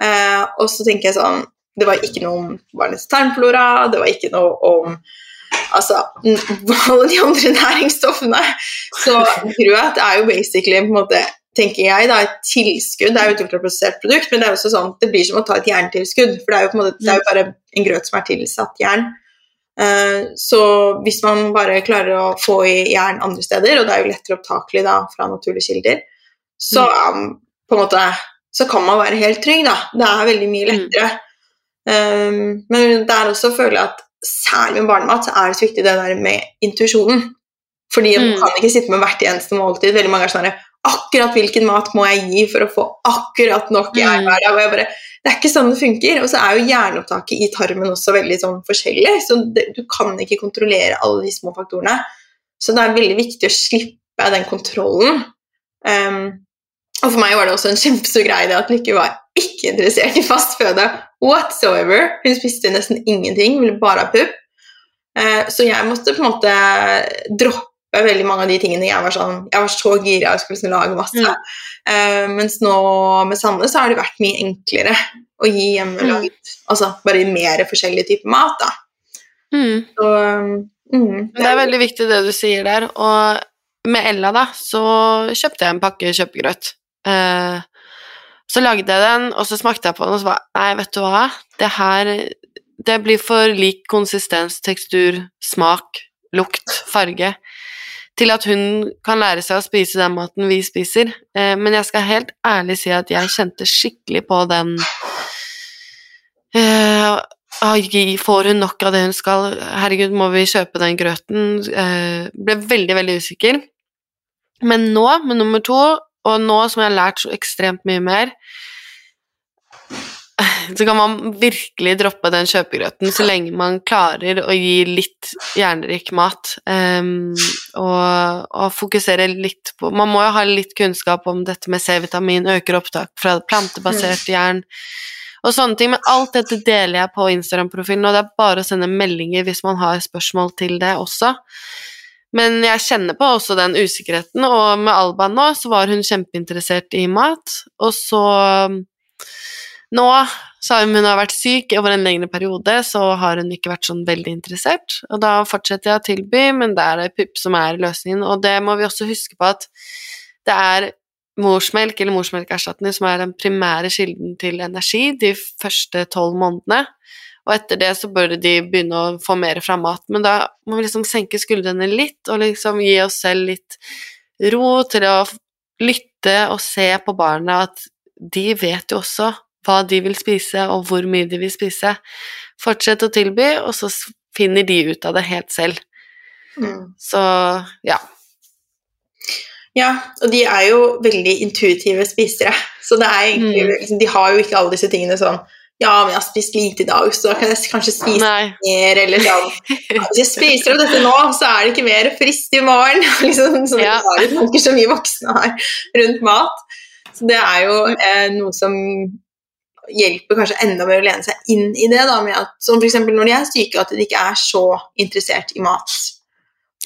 Uh, og så tenker jeg sånn Det var ikke noe om barnets tarmflora, det var ikke noe om altså, alle de andre næringsstoffene. Så grøt er jo basically på en måte tenker jeg da, et tilskudd. Det er jo et ultraprosessert produkt, men det er også sånn, det blir som å ta et jerntilskudd. For det er jo, på en måte, det er jo bare en grøt som er tilsatt jern. Uh, så hvis man bare klarer å få i jern andre steder, og det er jo lettere opptakelig da fra naturlige kilder, så, um, på en måte, så kan man være helt trygg, da. Det er veldig mye lettere. Um, men det er også, føler jeg, at særlig med barnemat så er det så viktig det der med intuisjonen. Fordi man kan ikke sitte med hvert eneste måltid. Veldig mange er sånn akkurat hvilken mat må jeg gi for å få akkurat nok hver dag. Og jeg bare, det er ikke sånn det funker. Og så er jo jernopptaket i tarmen også veldig sånn forskjellig, så det, du kan ikke kontrollere alle de små faktorene. Så det er veldig viktig å slippe den kontrollen. Um, og for meg var det også en kjempestor greie det at Lykke var ikke interessert i fast føde whatsoever. Hun spiste nesten ingenting, ville bare ha pupp. Uh, så jeg måtte på en måte droppe veldig mange av de tingene jeg var sånn Jeg var så gira og skulle liksom lage masse. Mm. Uh, mens nå med Sanne så har det vært mye enklere å gi hjemmelaget mm. Altså bare mer forskjellige typer mat, da. Mm. Så, mm, det, det er veldig viktig det du sier der. Og med Ella, da, så kjøpte jeg en pakke kjøpegrøt. Uh, så lagde jeg den, og så smakte jeg på den, og så var Nei, vet du hva, det her Det blir for lik konsistens, tekstur, smak, lukt, farge til at hun kan lære seg å spise den maten vi spiser. Eh, men jeg skal helt ærlig si at jeg kjente skikkelig på den eh, Får hun nok av det hun skal? Herregud, må vi kjøpe den grøten? Eh, ble veldig, veldig usikker. Men nå, med nummer to, og nå som jeg har lært så ekstremt mye mer, så kan man virkelig droppe den kjøpegrøten så lenge man klarer å gi litt jernrik mat. Um, og, og, fokusere litt på Man må jo ha litt kunnskap om dette med C-vitamin, øker opptak fra plantebasert mm. jern og sånne ting. Men alt dette deler jeg på Instagram-profilen, og det er bare å sende meldinger hvis man har spørsmål til det også. Men jeg kjenner på også den usikkerheten, og med Alba nå så var hun kjempeinteressert i mat, og så nå, som hun har vært syk over en lengre periode, så har hun ikke vært sånn veldig interessert. Og da fortsetter jeg å tilby, men det er pupp som er løsningen. Og det må vi også huske på at det er morsmelk eller morsmelkerstatning som er den primære kilden til energi de første tolv månedene. Og etter det så bør de begynne å få mer fra mat. Men da må vi liksom senke skuldrene litt og liksom gi oss selv litt ro til å lytte og se på barna at de vet jo også hva de vil spise, og hvor mye de vil spise. Fortsett å tilby, og så finner de ut av det helt selv. Mm. Så ja. Ja, og de er jo veldig intuitive spisere. Så det er egentlig, mm. liksom, de har jo ikke alle disse tingene sånn ja, men jeg har spist lite i dag, så kan jeg kanskje spise Nei. mer, eller sånn Hvis jeg spiser opp dette nå, så er det ikke mer frist i morgen. liksom, sånn ja. tanker som vi voksne har rundt mat. Så det er jo eh, noe som hjelper kanskje enda mer å lene seg inn i det, da, med at, som f.eks. når de er syke, at de ikke er så interessert i mat.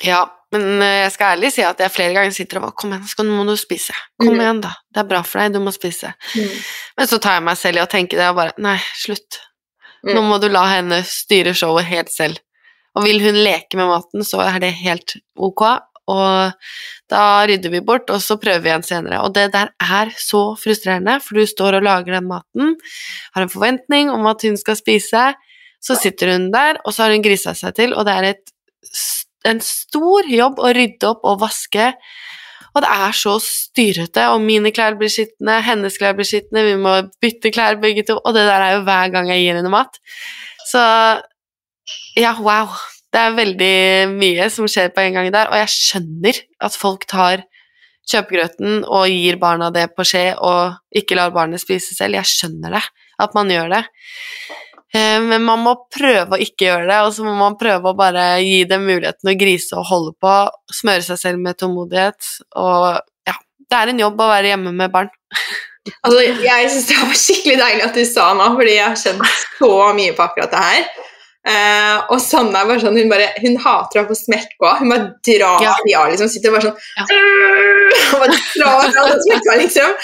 Ja, men eh, jeg skal ærlig si at jeg flere ganger sitter og bare Kom igjen, skal, nå må du spise. Kom mm. igjen, da. Det er bra for deg, du må spise. Mm. Men så tar jeg meg selv i å tenke det og bare Nei, slutt. Mm. Nå må du la henne styre showet helt selv. Og vil hun leke med maten, så er det helt ok, og da rydder vi bort, og så prøver vi igjen senere. Og det der er så frustrerende, for du står og lager den maten, har en forventning om at hun skal spise, så sitter hun der, og så har hun grisa seg til, og det er et, en stor jobb å rydde opp og vaske. Og det er så styrete, og mine klær blir skitne, hennes klær blir skitne, vi må bytte klær begge to, og det der er jo hver gang jeg gir henne mat. Så ja, wow. Det er veldig mye som skjer på en gang der, og jeg skjønner at folk tar kjøpegrøten og gir barna det på skje og ikke lar barnet spise selv. Jeg skjønner det, at man gjør det. Eh, men man må prøve å ikke gjøre det, og så må man prøve å bare gi dem muligheten å grise og holde på, smøre seg selv med tålmodighet, og ja, det er en jobb å være hjemme med barn. Altså, jeg syns det var skikkelig deilig at du sa nå, fordi jeg har kjent så mye på akkurat det her. Eh, og Sanne er bare sånn, hun, bare, hun hater å få smekk òg. Hun bare drar Ja. i av, liksom. Sitter bare sånn Ja. og bare drar av smekka, liksom.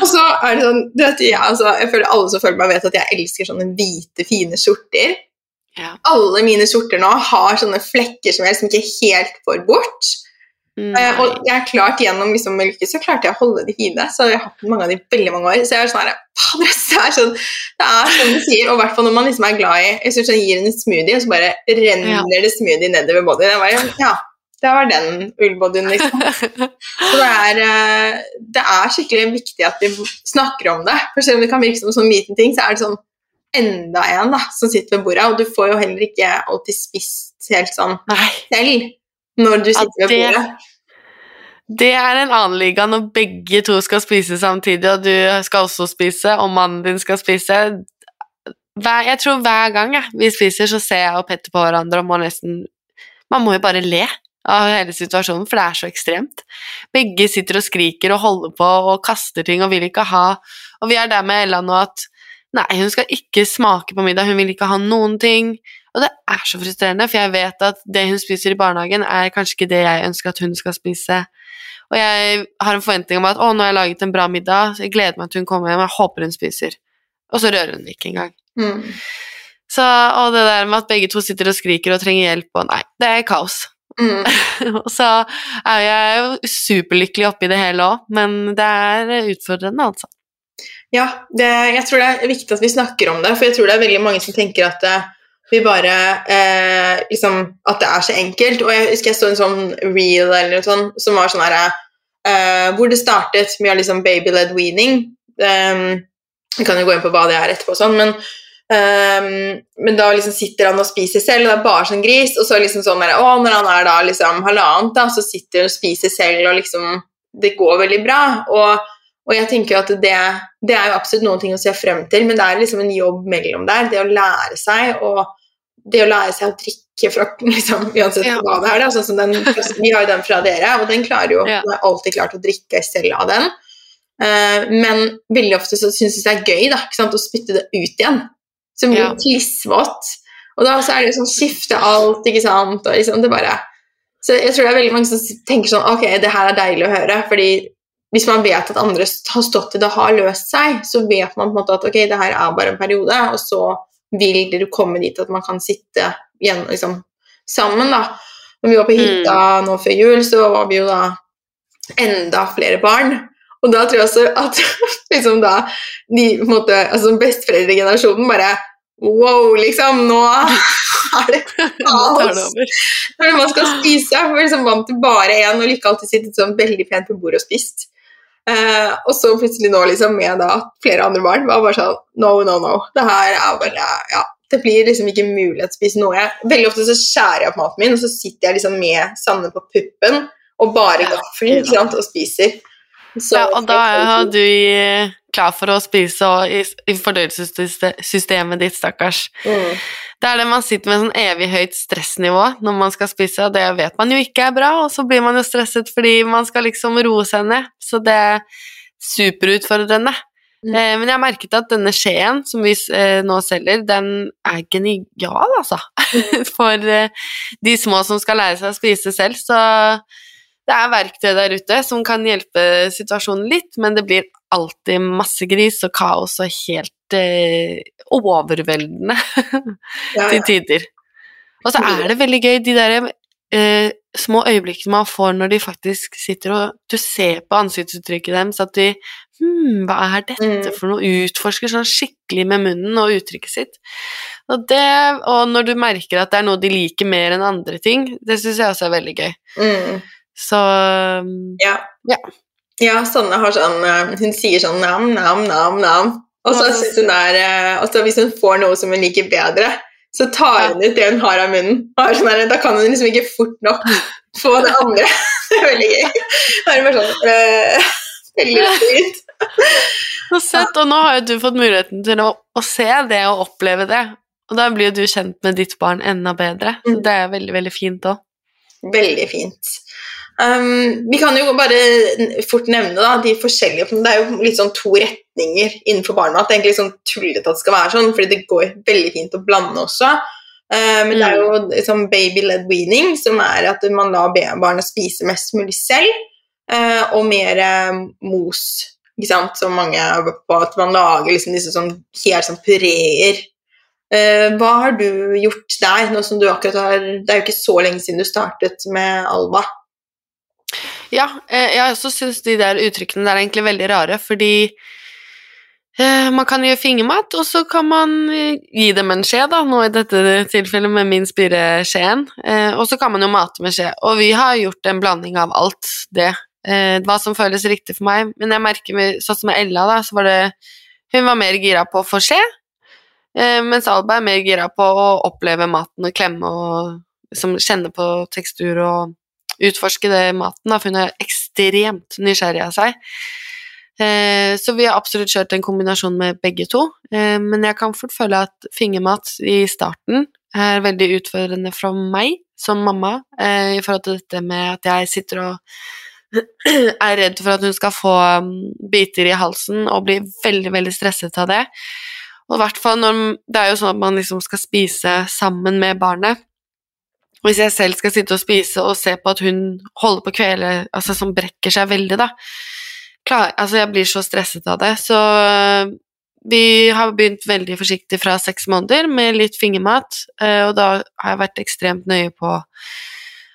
Og så er det sånn vet, jeg, altså, jeg føler Alle som følger meg, vet at jeg elsker sånne hvite, fine skjorter. Ja. Alle mine skjorter nå har sånne flekker som jeg liksom ikke helt får bort. Eh, Nei. og jeg klart gjennom liksom, med lykke, så klarte jeg å holde de det, Så jeg har hatt mange av de i veldig mange år. Så jeg er sånn her, det er sånn det er sånn du sier, og i hvert fall når man liksom er glad i Jeg synes jeg gir en smoothie, og så bare renner det smoothie nedover bodyen. Jeg bare, ja, det var den ullbodyen, liksom. Så det er, eh, det er skikkelig viktig at vi snakker om det. For selv om det kan virke som en sånn liten ting, så er det sånn enda en da, som sitter ved bordet, og du får jo heller ikke alltid spist helt sånn Nei. selv når du Ja, sitter ved bordet. Det er en annen liga når begge to skal spise samtidig, og du skal også spise, og mannen din skal spise. Hver, jeg tror hver gang jeg, vi spiser, så ser jeg og Petter på hverandre og må nesten Man må jo bare le av hele situasjonen, for det er så ekstremt. Begge sitter og skriker og holder på og kaster ting og vil ikke ha Og vi er der med Ella nå at nei, hun skal ikke smake på middag, hun vil ikke ha noen ting. Og det er så frustrerende, for jeg vet at det hun spiser i barnehagen, er kanskje ikke det jeg ønsker at hun skal spise. Og jeg har en forventning om at å, nå har jeg laget en bra middag, så jeg gleder meg til hun kommer hjem, jeg håper hun spiser. Og så rører hun det ikke engang. Mm. Så, og det der med at begge to sitter og skriker og trenger hjelp, og nei, det er kaos. Mm. Og så er jeg jo superlykkelig oppi det hele òg, men det er utfordrende, altså. Ja, det, jeg tror det er viktig at vi snakker om det, for jeg tror det er veldig mange som tenker at eh, vi bare eh, liksom, At det er så enkelt. Og jeg husker jeg så en sånn reel eller noe sånt som var sånn her eh, Hvor det startet med liksom baby-led weaning. Um, kan jo gå inn på hva det er etterpå, sånn, men um, men da liksom sitter han og spiser selv, og det er bare sånn gris. Og så liksom sånn der, å, når han er da liksom halvannet, da, så sitter han og spiser selv, og liksom Det går veldig bra. Og, og jeg tenker at det, det er jo absolutt noen ting å se frem til, men det er liksom en jobb mellom der. Det å lære seg, og det å lære seg å drikke fra liksom, Uansett Ja. hva det er, da. Sånn som den, vi har jo den fra dere, og den klarer jo Ja. Har alltid klart å drikke selv av den. Uh, men veldig ofte så syns jeg det er gøy da, å spytte det ut igjen. Så blir Ja. klissvått. Og da så er det jo sånn skifte alt, ikke sant. Og liksom det bare Så jeg tror det er veldig mange som tenker sånn Ok, det her er deilig å høre. fordi hvis man vet at andre har stått i det og har løst seg, så vet man på en måte at ok, det her er bare en periode, og så vil dere komme dit at man kan sitte igjen liksom, sammen. da. Når vi var på hytta nå før jul, så var vi jo da enda flere barn. Og da tror jeg også at liksom da de på en måte, altså besteforeldregenerasjonen bare Wow, liksom, nå er det kaos når man skal spise. For liksom vant til bare én og ikke alltid sittet sånn veldig pent på bordet og spist. Eh, og så plutselig nå liksom med da flere andre barn var bare sånn No, no, no. Det her er bare Ja. Det blir liksom ikke mulig å spise noe. Veldig ofte så skjærer jeg opp maten min, og så sitter jeg liksom med Sanne på puppen og bare gaffelen og spiser. Så- Ja, og da er du i- klar for å spise og i, i fordøyelsessystemet ditt, stakkars. Mm. Det er det man sitter med sånn evig høyt stressnivå når man skal spise, og det vet man jo ikke er bra, og så blir man jo stresset fordi man skal liksom roe seg ned, så det er superutfordrende. Mm. Eh, men jeg har merket at denne skjeen som vi eh, nå selger, den er genial, altså. For eh, de små som skal lære seg å spise selv, så det er verktøy der ute som kan hjelpe situasjonen litt, men det blir alltid masse gris og kaos og helt eh, overveldende Ja, til tider. Og så er det veldig gøy, de der eh, små øyeblikkene man får når de faktisk sitter og Du ser på ansiktsuttrykket deres at de Hm, hva er dette Mm. for noe? Utforsker sånn skikkelig med munnen og uttrykket sitt. Og, det, og når du merker at det er noe de liker mer enn andre ting, det syns jeg også er veldig gøy. Mm. Så um, Ja. Ja. Ja, Sanne har sånn eh, Hun sier sånn nam, nam, nam, nam. Og så syns hun er eh, og så hvis hun får noe som hun liker bedre, så tar hun ut det hun har av munnen. Sånn der, da kan hun liksom ikke fort nok få det andre. Det er veldig gøy. Da er hun bare sånn øh, Veldig fint. Så søtt, og nå har jo du fått muligheten til å, å se det og oppleve det. Og da blir jo du kjent med ditt barn enda bedre. Så Mm. det er veldig, veldig fint òg. Veldig fint. Um, vi kan jo bare fort nevne da, de forskjellige Det er jo litt sånn to retninger innenfor barnemat. Det er egentlig sånn tullete at det skal være sånn, fordi det går veldig fint å blande også. Eh, men det er jo liksom baby-led weaning, som er at man lar barna spise mest mulig selv, uh, og mer uh, mos, ikke sant, som mange er på, at man lager liksom disse sånn helt sånn pureer. Hva har du gjort der, nå som du akkurat har Det er jo ikke så lenge siden du startet med Alba. Ja, jeg også syns de der uttrykkene der er egentlig veldig rare, fordi Eh, man kan gjøre fingermat, og så kan man eh, gi dem en skje, da, nå i dette tilfellet med min spireskjeen. Eh, og så kan man jo mate med skje. Og vi har gjort en blanding av alt det. Hva som føles riktig for meg. Men jeg merker, sånn som med Ella, da, så var det Hun var mer gira på å få skje, mens Alba er mer gira på å oppleve maten og klemme og liksom kjenne på tekstur og utforske det maten, for hun er ekstremt nysgjerrig av seg. Eh, så vi har absolutt kjørt en kombinasjon med begge to, eh, men jeg kan fort føle at fingermat i starten er veldig utfordrende for meg som mamma eh, i forhold til dette med at jeg sitter og er redd for at hun skal få mm, biter i halsen og blir veldig, veldig stresset av det. Og i hvert fall når Det er jo sånn at man liksom skal spise sammen med barnet. Hvis jeg selv skal sitte og spise og se på at hun holder på å kvele, altså som brekker seg veldig, da, klar, altså jeg blir så stresset av det. Så øh, vi har begynt veldig forsiktig fra seks måneder med litt fingermat, øh, og da har jeg vært ekstremt nøye på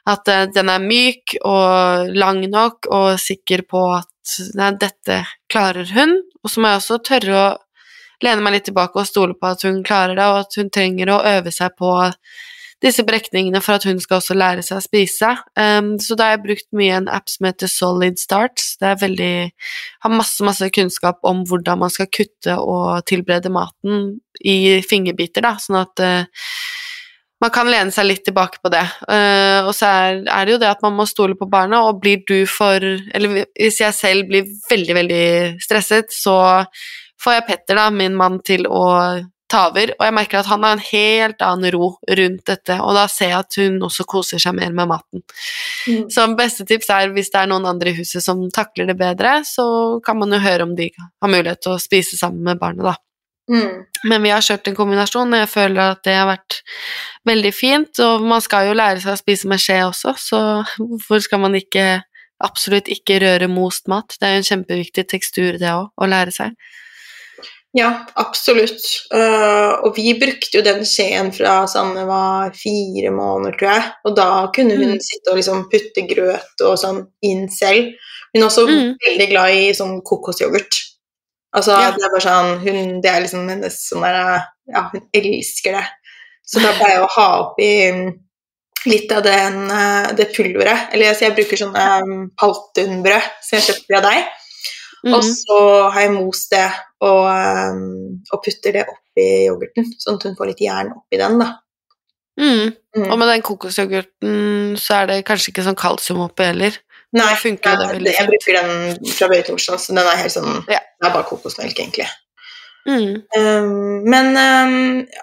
at øh, den er myk og lang nok, og sikker på at nei, dette klarer hun. Og så må jeg også tørre å lene meg litt tilbake og stole på at hun klarer det, og at hun trenger å øve seg på disse brekningene for at hun skal også lære seg å spise. Um, så da har jeg brukt mye en app som heter Solid Starts. Det er veldig Har masse, masse kunnskap om hvordan man skal kutte og tilberede maten i fingerbiter, da, sånn at uh, man kan lene seg litt tilbake på det. Uh, og så er, er, det jo det at man må stole på barna, og blir du for Eller hvis jeg selv blir veldig, veldig stresset, så får jeg Petter, da, min mann, til å taver, og jeg merker at han har en helt annen ro rundt dette, og da ser jeg at hun også koser seg mer med maten. Mm. Så beste tips er hvis det er noen andre i huset som takler det bedre, så kan man jo høre om de har mulighet til å spise sammen med barnet, da. Mm. Men vi har kjørt en kombinasjon, og jeg føler at det har vært veldig fint, og man skal jo lære seg å spise med skje også, så hvorfor skal man ikke absolutt ikke røre most mat? Det er jo en kjempeviktig tekstur, det òg, å lære seg. Ja, absolutt. Uh, og vi brukte jo den skjeen fra Sanne var fire måneder, tror jeg. Og da kunne hun mm. sitte og liksom putte grøt og sånn inn selv. Hun er også mm. veldig glad i sånn kokosyoghurt. Altså, ja. det er bare sånn hun, Det er liksom hennes sånn der Ja, hun elsker det. Så da pleier jeg å ha oppi mm, litt av den, eh, det pulveret. Eller jeg, jeg bruker sånne um, paltunbrød som jeg kjøpte av deg. Mm. Og så har jeg most det og, um, og, putter det oppi yoghurten, sånn at hun får litt jern oppi den, da. Mm. Mm. Og med den kokosyoghurten så er det kanskje ikke sånn kalsium oppi heller? Nei, jeg, jeg bruker den fra Bøye Torsdag, så den er helt sånn ja. Det er bare kokosmelk, egentlig. Mm. Um, men um,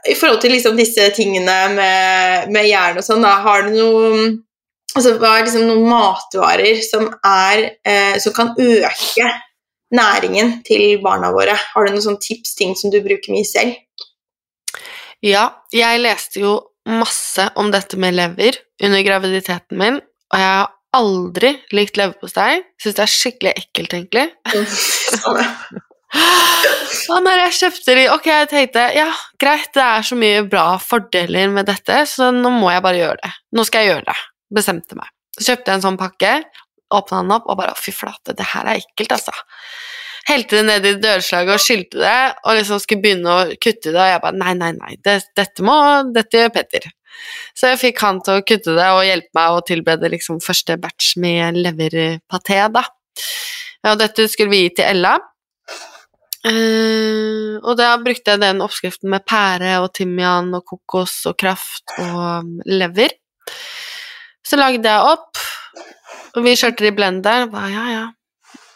i forhold til liksom disse tingene med, med jern og sånn, da, har du noe Altså, hva er liksom noen matvarer som, er, eh, som kan øke næringen til barna våre. Har du noen sånne tips, ting som du bruker mye selv? Ja, jeg leste jo masse om dette med lever under graviditeten min, og jeg har aldri likt leverpostei. Syns det er skikkelig ekkelt, egentlig. Og når jeg kjøpte de Ok, jeg tenkte ja, greit, det er så mye bra fordeler med dette, så nå må jeg bare gjøre det. Nå skal jeg gjøre det. Bestemte meg. Så kjøpte jeg en sånn pakke, åpna den opp og bare fy flate, det her er ekkelt, altså. Helte det ned i dørslaget og skylte det, og liksom skulle begynne å kutte det, og jeg bare nei, nei, nei, det, dette må Dette gjør Petter. Så jeg fikk han til å kutte det og hjelpe meg å tilberede liksom første batch med leverpaté, da. Og dette skulle vi gi til Ella. Uh, og da brukte jeg den oppskriften med pære og timian og kokos og kraft og lever. Så lagde jeg opp, og vi kjørte det i blender. og ja, ja.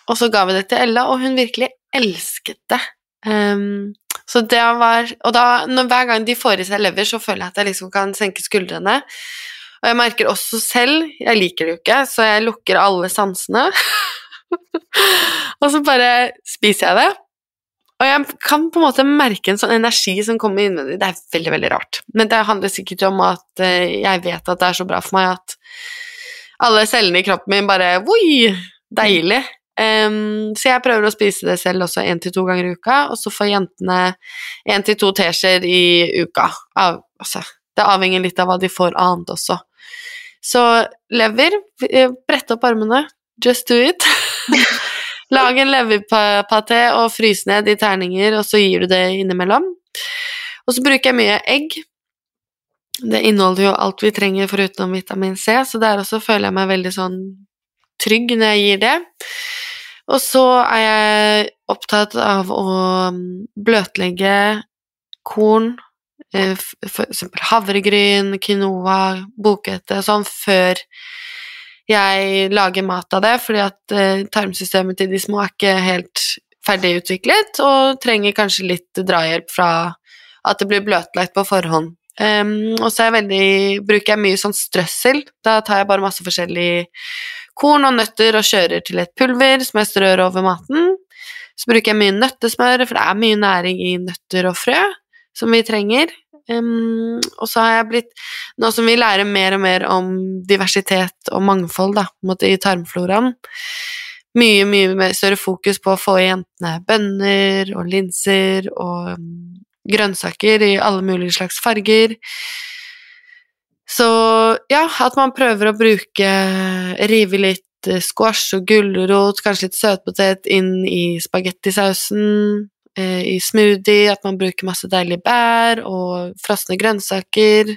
Og så ga vi det til Ella, og hun virkelig elsket det. Um, så det var Og da, når, hver gang de får i seg lever, så føler jeg at jeg liksom kan senke skuldrene. Og jeg merker også selv Jeg liker det jo ikke, så jeg lukker alle sansene. og så bare spiser jeg det. Og jeg kan på en måte merke en sånn energi som kommer innvendig. Det er veldig, veldig rart. Men det handler sikkert om at eh, jeg vet at det er så bra for meg at alle cellene i kroppen min bare Oi! Deilig. Um, så jeg prøver å spise det selv også én til to ganger i uka, og så får jentene én til to teskjeer i uka. Av, altså, det avhenger litt av hva de får annet også. Så lever, eh, brett opp armene, just do it. Lag en leverpaté og frys ned i terninger, og så gir du det innimellom. Og så bruker jeg mye egg. Det inneholder jo alt vi trenger foruten vitamin C, så der også føler jeg meg veldig sånn trygg når jeg gir det. Og så er jeg opptatt av å mm, bløtlegge korn, f.eks. for eksempel havregryn, quinoa, bokhvete, sånn før jeg lager mat av det, fordi at eh, tarmsystemet til de små er ikke helt ferdigutviklet og trenger kanskje litt drahjelp fra at det blir bløtlagt på forhånd. Um, og så veldig, bruker jeg mye sånn strøssel. Da tar jeg bare masse forskjellig korn og nøtter og kjører til et pulver som jeg strør over maten. Så bruker jeg mye nøttesmør, for det er mye næring i nøtter og frø som vi trenger. Um, og så har jeg blitt Nå som vi lærer mer og mer om diversitet og mangfold da, i tarmfloraen, mye, mye større fokus på å få i jentene bønner og linser og um, grønnsaker i alle mulige slags farger. Så ja, at man prøver å bruke Rive litt eh, squash og gulrot, kanskje litt søtpotet inn i spagettisausen, eh, i smoothie, at man bruker masse deilige bær og frosne grønnsaker.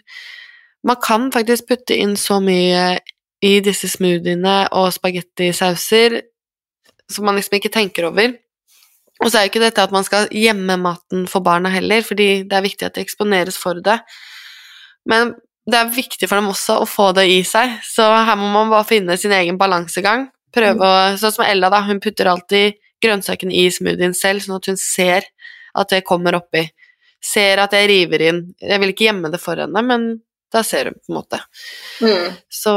Man kan faktisk putte inn så mye i disse smoothiene og spagettisauser som man liksom ikke tenker over. Og så er jo ikke dette at man skal gjemme maten for barna heller, fordi det er viktig at de eksponeres for det. Men det er viktig for dem også å få det i seg, så her må man bare finne sin egen balansegang. Prøve å, Sånn som Ella, da, hun putter alltid grønnsakene i smoothien selv, sånn at hun ser at det kommer oppi. Ser at jeg river inn. Jeg vil ikke gjemme det for henne, men da ser hun på en måte. Mm. Så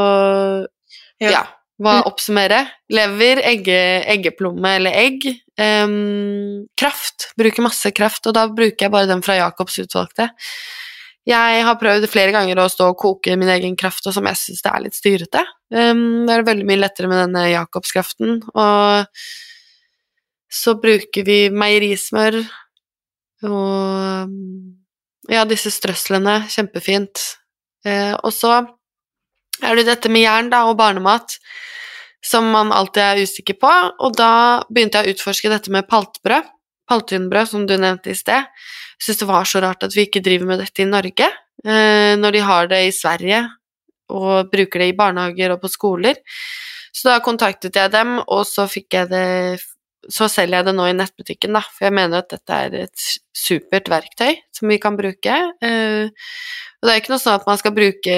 ja. ja. Hva mm. oppsummere? Lever, egge, eggeplomme eller egg. Um, kraft. Bruker masse kraft, og da bruker jeg bare den fra Jacobs utvalgte. Jeg har prøvd flere ganger å stå og koke min egen kraft, og som jeg syns det er litt styrete. Um, det er veldig mye lettere med denne Jacobskraften. Og så bruker vi meierismør og ja, disse strøslene. Kjempefint. Uh, og så er det dette med jern da, og barnemat som man alltid er usikker på, og da begynte jeg å utforske dette med paltbrød. Paltynbrød, som du nevnte i sted. Jeg syns det var så rart at vi ikke driver med dette i Norge, eh, når de har det i Sverige og bruker det i barnehager og på skoler. Så da kontaktet jeg dem, og så fikk jeg det så selger jeg det nå i nettbutikken, da, for jeg mener at dette er et supert verktøy som vi kan bruke. Eh, og det er ikke noe sånn at man skal bruke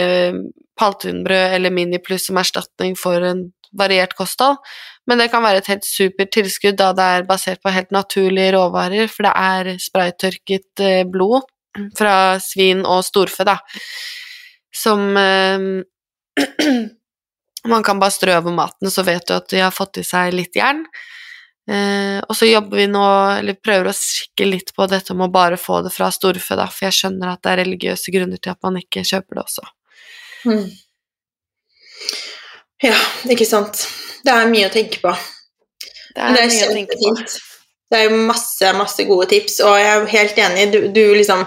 paltunbrød eller Mini Pluss som erstatning for en variert kosthold, men det kan være et helt supert tilskudd da det er basert på helt naturlige råvarer, for det er spraytørket eh, blod fra svin og storfe, da, som eh, man kan bare strø over maten, så vet du at de har fått i seg litt jern. Eh, og så jobber vi nå, eller prøver å kikke litt på dette med å bare få det fra storfe, da, for jeg skjønner at det er religiøse grunner til at man ikke kjøper det også. Mm. Ja, ikke sant. Det er mye å tenke på. Det er, det er mye å tenke på. Det er jo masse, masse gode tips, og jeg er helt enig. Du, du liksom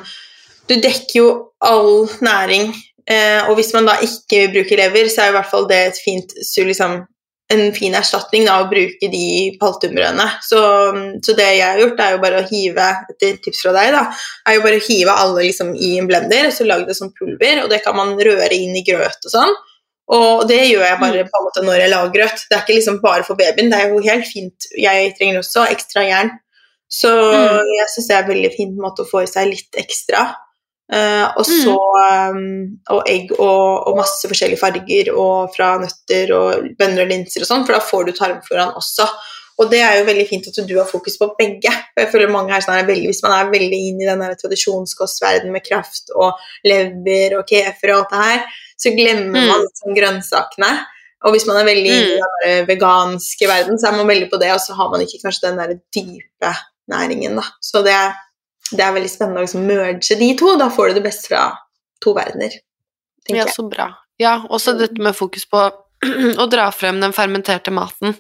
Du dekker jo all næring, eh, og hvis man da ikke bruker lever, så er i hvert fall det et fint liksom, en fin erstatning da, å bruke de paltumbrødene. Så, så, det jeg har gjort, er jo bare å hive etter tips fra deg, da, er jo bare å hive alle liksom, i en blender, og så lage det som pulver, og det kan man røre inn i grøt og sånn. Og det gjør jeg bare på en måte når jeg lager grøt. Det er ikke liksom bare for babyen, det er jo helt fint. Jeg trenger også ekstra jern. Så mm. jeg syns det er en veldig fin måte å få i seg litt ekstra. Uh, og så um, og egg og, og, masse forskjellige farger og fra nøtter og bønner og linser og sånn, for da får du tarmfloraen også. Og det er jo veldig fint at du har fokus på begge. For jeg føler mange her sånn er veldig, Hvis man er veldig inn i den tradisjonskostverdenen med kraft og lever og kefer og alt det her, så glemmer mm. man liksom grønnsakene. Og hvis man er veldig mm. i den veganske verden, så er man veldig på det, og så har man ikke kanskje den der dype næringen, da. Så det, det er veldig spennende å liksom merge de to. Da får du det beste fra to verdener, Ja, så bra. Ja, også dette med fokus på å dra frem den fermenterte maten,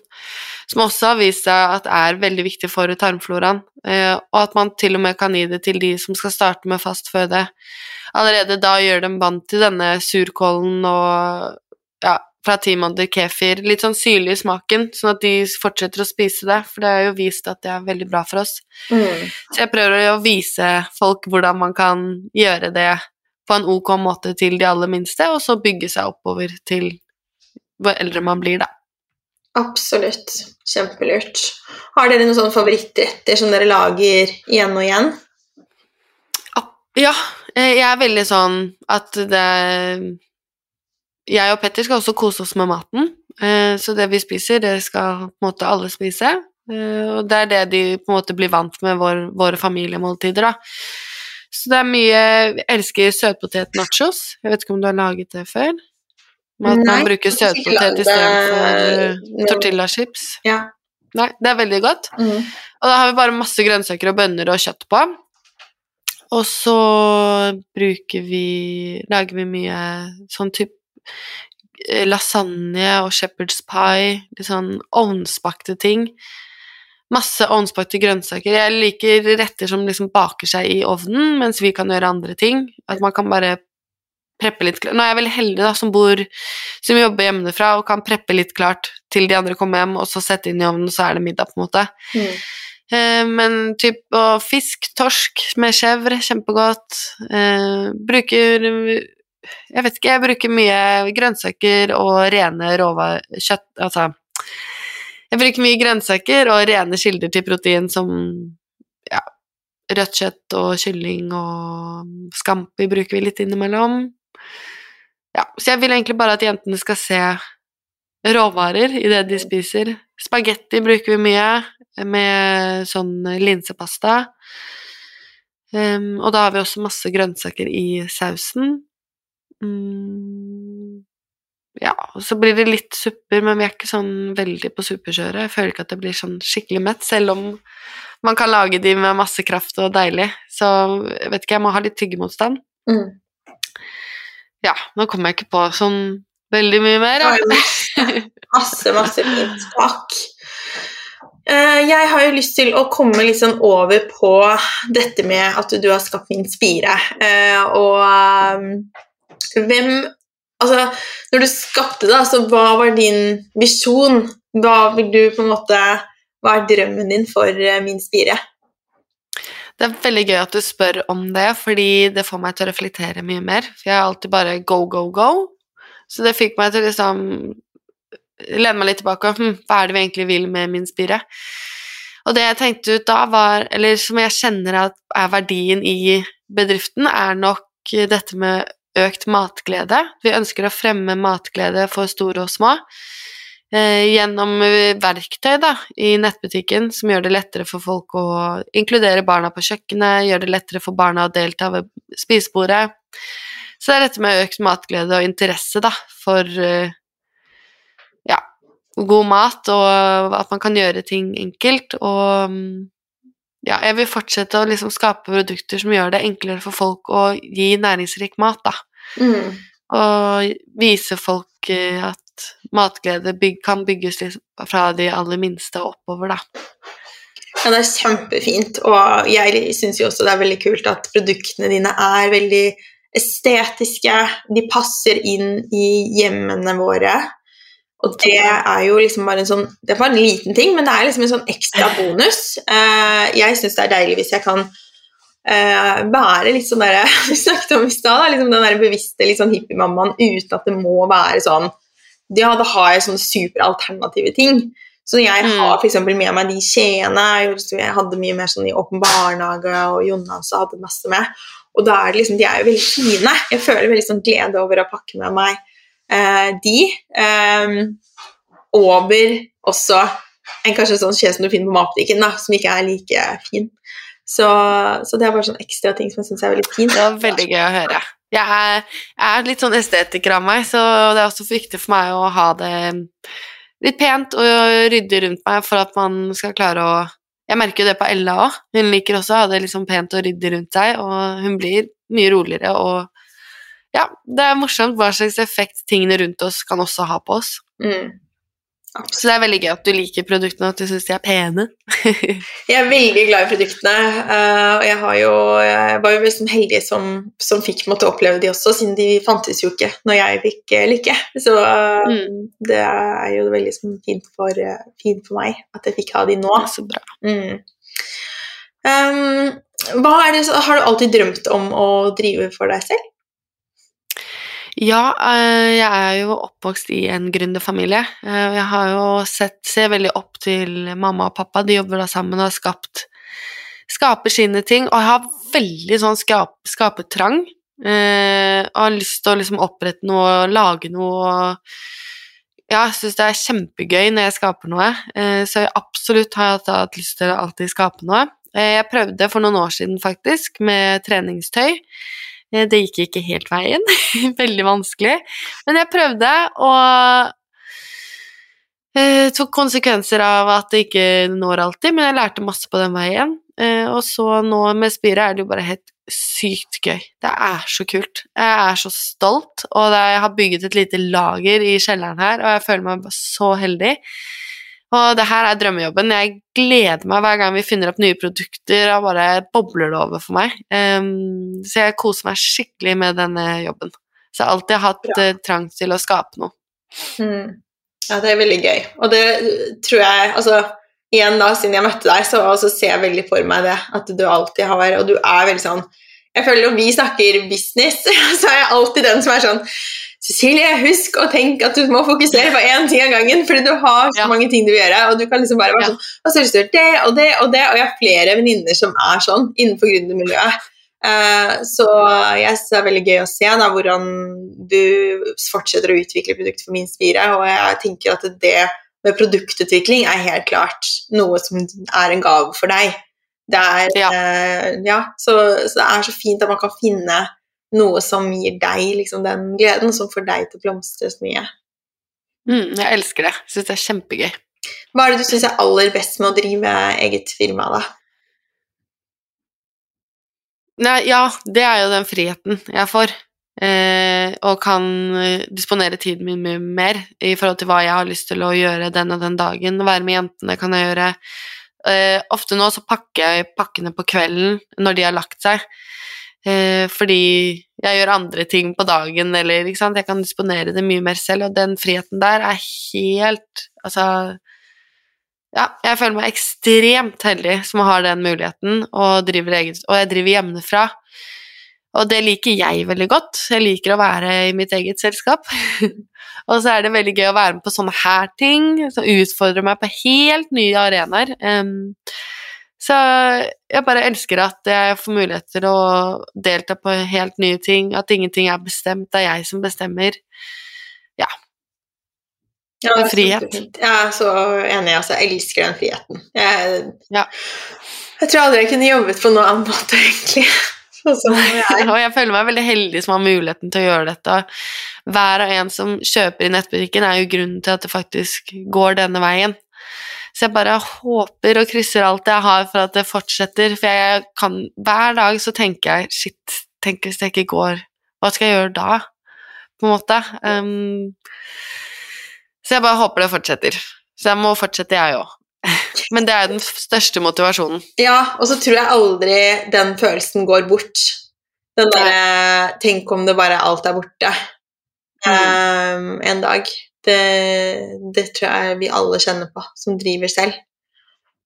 som også har vist seg at er veldig viktig for tarmfloraen, eh, og at man til og med kan gi det til de som skal starte med fast føde. Allerede da gjør dem vant til denne surkålen og fra ti måneder kefir, litt sånn syrlig i smaken, sånn at de fortsetter å spise det, for det er jo vist at det er veldig bra for oss. Mm. Så jeg prøver å vise folk hvordan man kan gjøre det på en ok måte til de aller minste, og så bygge seg oppover til hvor eldre man blir, da. Absolutt. Kjempelurt. Har dere noen sånne favorittretter som dere lager igjen og igjen? Ja, eh, jeg er veldig sånn at det Jeg og Petter skal også kose oss med maten, eh, så det vi spiser, det skal på en måte alle spise. Eh, Og det er det de på en måte blir vant med vår, våre familiemåltider, da. Så det er mye Jeg elsker søtpotet-nachos. Jeg vet ikke om du har laget det før? Med at Nei, man bruker søtpotet istedenfor men- tortillachips. Ja. Nei, det er veldig godt. Mm. Og da har vi bare masse grønnsaker og bønner og kjøtt på. Og så bruker vi Lager vi mye sånn type lasagne og shepherd's pie, litt sånn ovnsbakte ting. Masse ovnsbakte grønnsaker. Jeg liker retter som liksom baker seg i ovnen, mens vi kan gjøre andre ting. At man kan bare preppe litt klart. Nå er jeg veldig heldig, da, som bor Som jobber hjemmefra og kan preppe litt klart til de andre kommer hjem, og så sette inn i ovnen, og så er det middag, på en måte. Mm. Eh, men typ og fisk, torsk med chèvre, kjempegodt. Eh, bruker Jeg vet ikke, jeg bruker mye grønnsaker og rene råvarekjøtt altså Jeg bruker mye grønnsaker og rene kilder til protein som ja, rødt kjøtt og kylling og scampi bruker vi litt innimellom. Ja, så jeg vil egentlig bare at jentene skal se råvarer i det de spiser. Spagetti bruker vi mye, med sånn linsepasta. Um, og da har vi også masse grønnsaker i sausen. Mm, ja, så blir det litt supper, men vi er ikke sånn veldig på superkjøret. Jeg føler ikke at det blir sånn skikkelig mett, selv om man kan lage de med masse kraft og deilig. Så jeg vet ikke, jeg må ha litt tyggemotstand. Mm. Ja, nå kommer jeg ikke på sånn veldig mye mer. Ja. Masse, masse fint. Takk. Eh, Jeg har jo lyst til å komme litt sånn over på dette med at du har skapt min spire. Eh, Og eh, hvem Altså, når du skapte det, så hva var din visjon? Hva vil du på en måte Hva er drømmen din for eh, min spire? Det er veldig gøy at du spør om det, fordi det får meg til å reflektere mye mer. For jeg er alltid bare go, go, go. Så det fikk meg til å liksom lene meg litt tilbake og hm, hva er det vi egentlig vil med min spire? Og det jeg tenkte ut da, var Eller som jeg kjenner at er verdien i bedriften, er nok dette med økt matglede. Vi ønsker å fremme matglede for store og små. Eh, gjennom verktøy da, i nettbutikken som gjør det lettere for folk å inkludere barna på kjøkkenet, gjør det lettere for barna å delta ved spisebordet. Så det er dette med økt matglede og interesse da, for eh, ja, god mat, og at man kan gjøre ting enkelt. Og ja, jeg vil fortsette å liksom skape produkter som gjør det enklere for folk å gi næringsrik mat, da. Mm. Og vise folk eh, at matglede byg kan bygges fra de aller minste oppover, da. Ja, det er kjempefint, og jeg syns jo også det er veldig kult at produktene dine er veldig estetiske, de passer inn i hjemmene våre. Og det er jo liksom bare en sånn Det er bare en liten ting, men det er liksom en sånn ekstra bonus. Eh, jeg syns det er deilig hvis jeg kan eh, bære litt sånn derre Vi snakket om i stad, liksom den der bevisste litt sånn hippiemammaen uten at det må være sånn Ja, da har jeg sånne superalternative ting. Så jeg Mm. har eksempel med meg de skjeene. Jeg hadde mye mer sånn i åpen barnehage, og Jonas hadde masse med. Og da er det liksom, de er jo veldig fine. Jeg føler veldig sånn glede over å pakke med meg eh, de. eh, over også en kanskje sånn skje som du finner på matbutikken, som ikke er like fin. Så, så det er bare sånn ekstra ting som jeg syns er veldig fint. Det var veldig gøy å høre. Jeg er, jeg er litt sånn estetiker av meg, så det er også viktig for meg å ha det litt pent og ryddig rundt meg for at man skal klare å Jeg merker jo det på Ella òg. Hun liker også å ha det liksom pent og ryddig rundt seg, og hun blir mye roligere og Ja, det er morsomt hva slags effekt tingene rundt oss kan også ha på oss. Mm. Så det er veldig gøy at du liker produktene, og at du syns de er pene. Jeg er veldig glad i produktene, eh, og jeg, har jo, jeg var jo liksom heldig som, som fikk måtte oppleve de også, siden de fantes jo ikke når jeg fikk eh, lykke. Så eh, Mm. det er jo veldig sånn fint, for, fint for meg at jeg fikk ha de nå. Så bra. Mm. Um, er det, har du alltid drømt om å drive for deg selv? Ja, eh, jeg er jo oppvokst i en gründerfamilie. Eh, Jeg har jo sett, ser veldig opp til mamma og pappa. De jobber da sammen og har skapt skaper sine ting. Og jeg har veldig sånn skap, skapertrang. Eh, og har lyst til å liksom opprette noe og lage noe. Ja, jeg syns det er kjempegøy når jeg skaper noe. Så jeg absolutt har jeg hatt lyst til å alltid skape noe. Jeg prøvde for noen år siden faktisk med treningstøy. Eh, Det gikk ikke helt veien. Veldig vanskelig. Men jeg prøvde, og eh, tok konsekvenser av at det ikke når alltid, men jeg lærte masse på den veien. Eh, og så nå med Spire er det jo bare helt sykt gøy. Det er så kult. Jeg er så stolt, og jeg har bygget et lite lager i kjelleren her, og jeg føler meg så heldig. Og det her er drømmejobben. Jeg gleder meg hver gang vi finner opp nye produkter, og bare bobler det over for meg. Um, så jeg koser meg skikkelig med denne jobben. Så jeg har alltid hatt eh, trang til å skape noe. Mm. Ja, det er veldig gøy. Og det tror jeg Altså, igjen da, siden jeg møtte deg, så, så ser jeg veldig for meg det. At du alltid har Og du er veldig sånn Jeg føler når vi snakker business, så er jeg alltid den som er sånn Cecilie, husk å tenke at du må fokusere på én ting av gangen, fordi du har så Ja. mange ting du vil gjøre, og du kan liksom bare være Ja. sånn Og så har det og det og det, og jeg har flere venninner som er sånn innenfor gründermiljøet. Eh, så jeg synes det er veldig gøy å se da, hvordan du fortsetter å utvikle produktet for Min Spire, og jeg tenker at det med produktutvikling er helt klart noe som er en gave for deg. Det er, Ja. eh, ja, så, så det er så fint at man kan finne noe som gir deg liksom, den gleden, som får deg til å blomstre så mye. Mm, jeg elsker det. Syns det er kjempegøy. Hva er det du syns er aller best med å drive eget firma, da? Nei, ja, det er jo den friheten jeg får. Eh, og kan eh, disponere tiden min mye mer i forhold til hva jeg har lyst til å gjøre den og den dagen. Være med jentene kan jeg gjøre. Eh, ofte nå så pakker jeg pakkene på kvelden når de har lagt seg. Eh, fordi jeg gjør andre ting på dagen, eller ikke sant. Jeg kan disponere det mye mer selv, og den friheten der er helt Altså ja, jeg føler meg ekstremt heldig som har den muligheten, og, eget, og jeg driver hjemmefra. Og det liker jeg veldig godt. Jeg liker å være i mitt eget selskap. og så er det veldig gøy å være med på sånne her ting, som utfordrer meg på helt nye arenaer. Em, så jeg bare elsker at jeg får mulighet til å delta på helt nye ting, at ingenting er bestemt, det er jeg som bestemmer. Ja, Ja, det er frihet. Jeg er så enig. Altså, jeg elsker den friheten. Jeg, Ja. jeg tror aldri jeg kunne jobbet på noen annen måte, egentlig. Sånn jeg og jeg føler meg veldig heldig som har muligheten til å gjøre dette. Hver og en som kjøper i nettbutikken, er jo grunnen til at det faktisk går denne veien. Så jeg bare håper og krysser alt jeg har for at det fortsetter, for jeg kan Hver dag så tenker jeg shit, tenk hvis det ikke går, hva skal jeg gjøre da? På en måte. Um, så jeg bare håper det fortsetter. Så jeg må fortsette, jeg òg. Men det er den største motivasjonen. Ja, og så tror jeg aldri den følelsen går bort. Den derre Tenk om det bare alt er borte um, en dag. Det, det tror jeg vi alle kjenner på, som driver selv.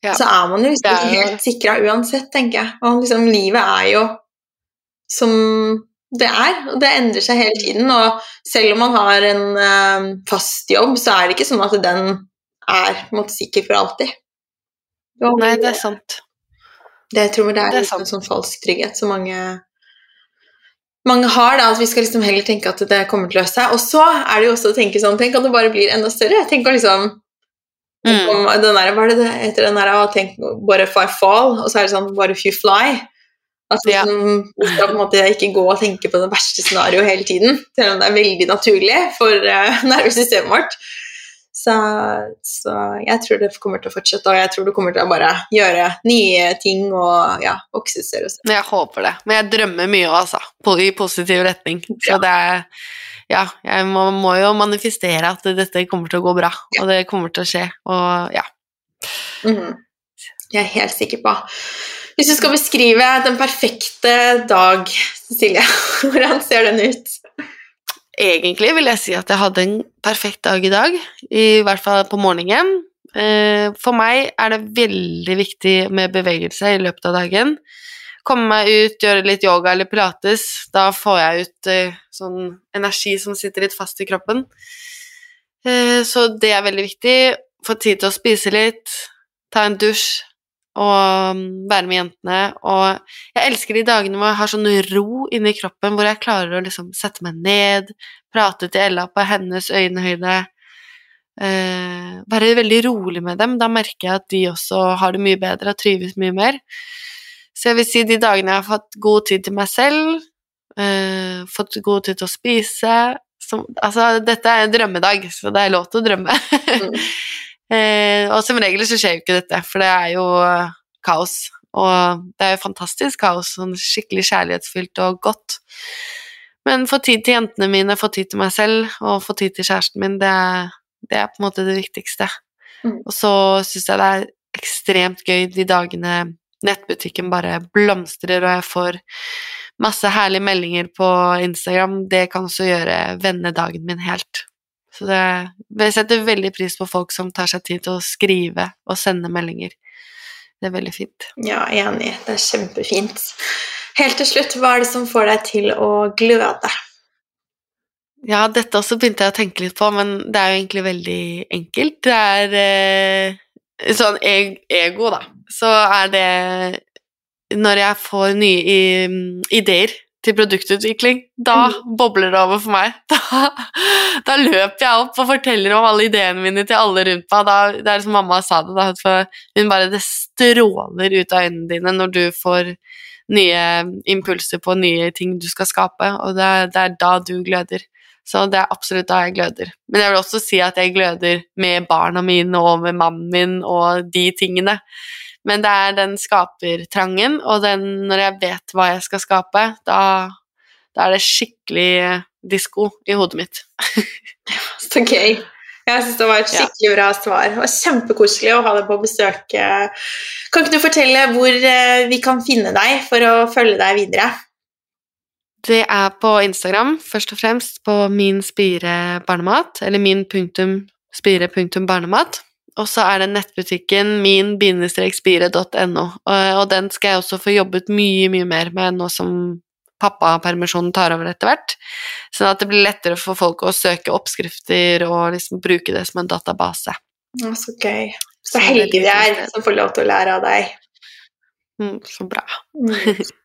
Ja. Så er man jo ikke er helt sikra uansett, tenker jeg. Og liksom, livet er jo som det er, og det endrer seg hele tiden. Og selv om man har en um, fast jobb, så er det ikke sånn at den er måte sikker for alltid. Og Nei, det er sant. det jeg tror det er, Det er en sånn falsk trygghet som mange, mange har, da, at vi skal liksom heller tenke at det kommer til å løse seg. Og så er det jo også å tenke sånn Tenk at det bare blir enda større. Tenk å liksom Mm. om den der, Hva er det det heter den der tenk bare if I fall? Og så er det sånn What if you fly? At Ja. liksom, vi skal på en måte ikke gå og tenke på det verste scenarioet hele tiden, selv om det er veldig naturlig for uh, nervesystemet vårt. Så, så, jeg tror det kommer til å fortsette, og jeg tror du kommer til å bare gjøre nye ting og ja, vokse seriøst. Jeg håper det. Men jeg drømmer mye òg, altså. I positiv retning. Så det er Ja, jeg må, må, jo manifestere at dette kommer til å gå bra, og det kommer til å skje, og ja. Mm -hmm. Jeg er helt sikker på. Hvis du skal beskrive den perfekte dag, Cecilie, hvordan ser den ut? Egentlig vil jeg si at jeg hadde en perfekt dag i dag, i hvert fall på morgenen. Eh, for meg er det veldig viktig med bevegelse i løpet av dagen. Komme meg ut, gjøre litt yoga eller pilates. Da får jeg ut eh, sånn energi som sitter litt fast i kroppen. Eh, så det er veldig viktig. Få tid til å spise litt, ta en dusj og mm, være med jentene. Og jeg elsker de dagene hvor jeg har sånn ro inni kroppen, hvor jeg klarer å liksom sette meg ned, prate til Ella på hennes øyenhøyde. Eh, være veldig rolig med dem. Da merker jeg at de også har det mye bedre og trives mye mer. Så jeg vil si de dagene jeg har fått god tid til meg selv, eh, fått god tid til å spise som, Altså, dette er en drømmedag, så det er lov til å drømme. Mm. Eh, og som regel så skjer jo ikke dette, for det er jo eh, kaos. Og det er jo fantastisk kaos, sånn skikkelig kjærlighetsfylt og godt. Men få tid til jentene mine, få tid til meg selv og få tid til kjæresten min, det er, det er på en måte det viktigste. Mm. Og så syns jeg det er ekstremt gøy de dagene nettbutikken bare blomstrer, og jeg får masse herlige meldinger på Instagram. Det kan også gjøre vennedagen min helt. Så det, jeg setter veldig pris på folk som tar seg tid til å skrive og sende meldinger. Det er veldig fint. Ja, enig. Det er kjempefint. Helt til slutt, hva er det som får deg til å gløde? Ja, dette også begynte jeg å tenke litt på, men det er jo egentlig veldig enkelt. Det er eh, sånn ego, da. Så er det når jeg får nye ideer til produktutvikling, da mm. bobler det over for meg. Da, da, løper jeg opp og forteller om alle ideene mine til alle rundt meg. Da, det er som mamma sa det, da, hun bare Det stråler ut av øynene dine når du får nye impulser på nye ting du skal skape, og det det er da du gløder. Så det er absolutt da jeg gløder. Men jeg vil også si at jeg gløder med barna mine og med mannen min og de tingene. Men det er den skapertrangen, og den når jeg vet hva jeg skal skape, da, da er det skikkelig disko i hodet mitt. Så gøy. Jeg syns det var et skikkelig bra svar. Det var Kjempekoselig å ha deg på besøk. Kan ikke du fortelle hvor eh, vi kan finne deg for å følge deg videre? Det er på Instagram, først og fremst på min spire barnemat, eller min punktum spire punktum barnemat. Og så er det nettbutikken min-spire.no, og den skal jeg også få jobbet mye, mye mer med nå som pappapermisjonen tar over etter hvert, sånn at det blir lettere for folk å søke oppskrifter og liksom bruke det som en database. Å, så gøy. Så heldige vi er som får lov til å lære av deg. Mm, så bra.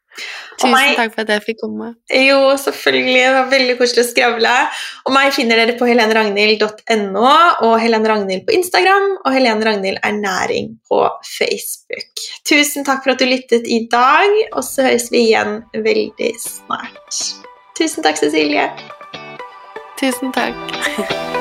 Tusen meg, takk for at jeg fikk komme. Jo, selvfølgelig. Det var veldig koselig å skravle. Og meg finner dere på helenragnhild.no og Helen Ragnhild på Instagram og Helen Ragnhild er næring på Facebook. Tusen takk for at du lyttet i dag, og så høres vi igjen veldig snart. Tusen takk, Cecilie. Tusen takk.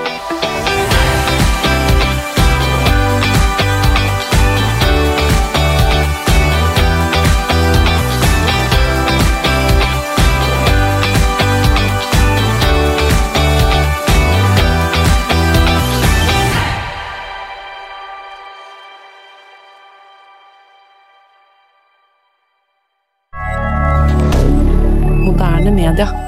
hebdomadaire.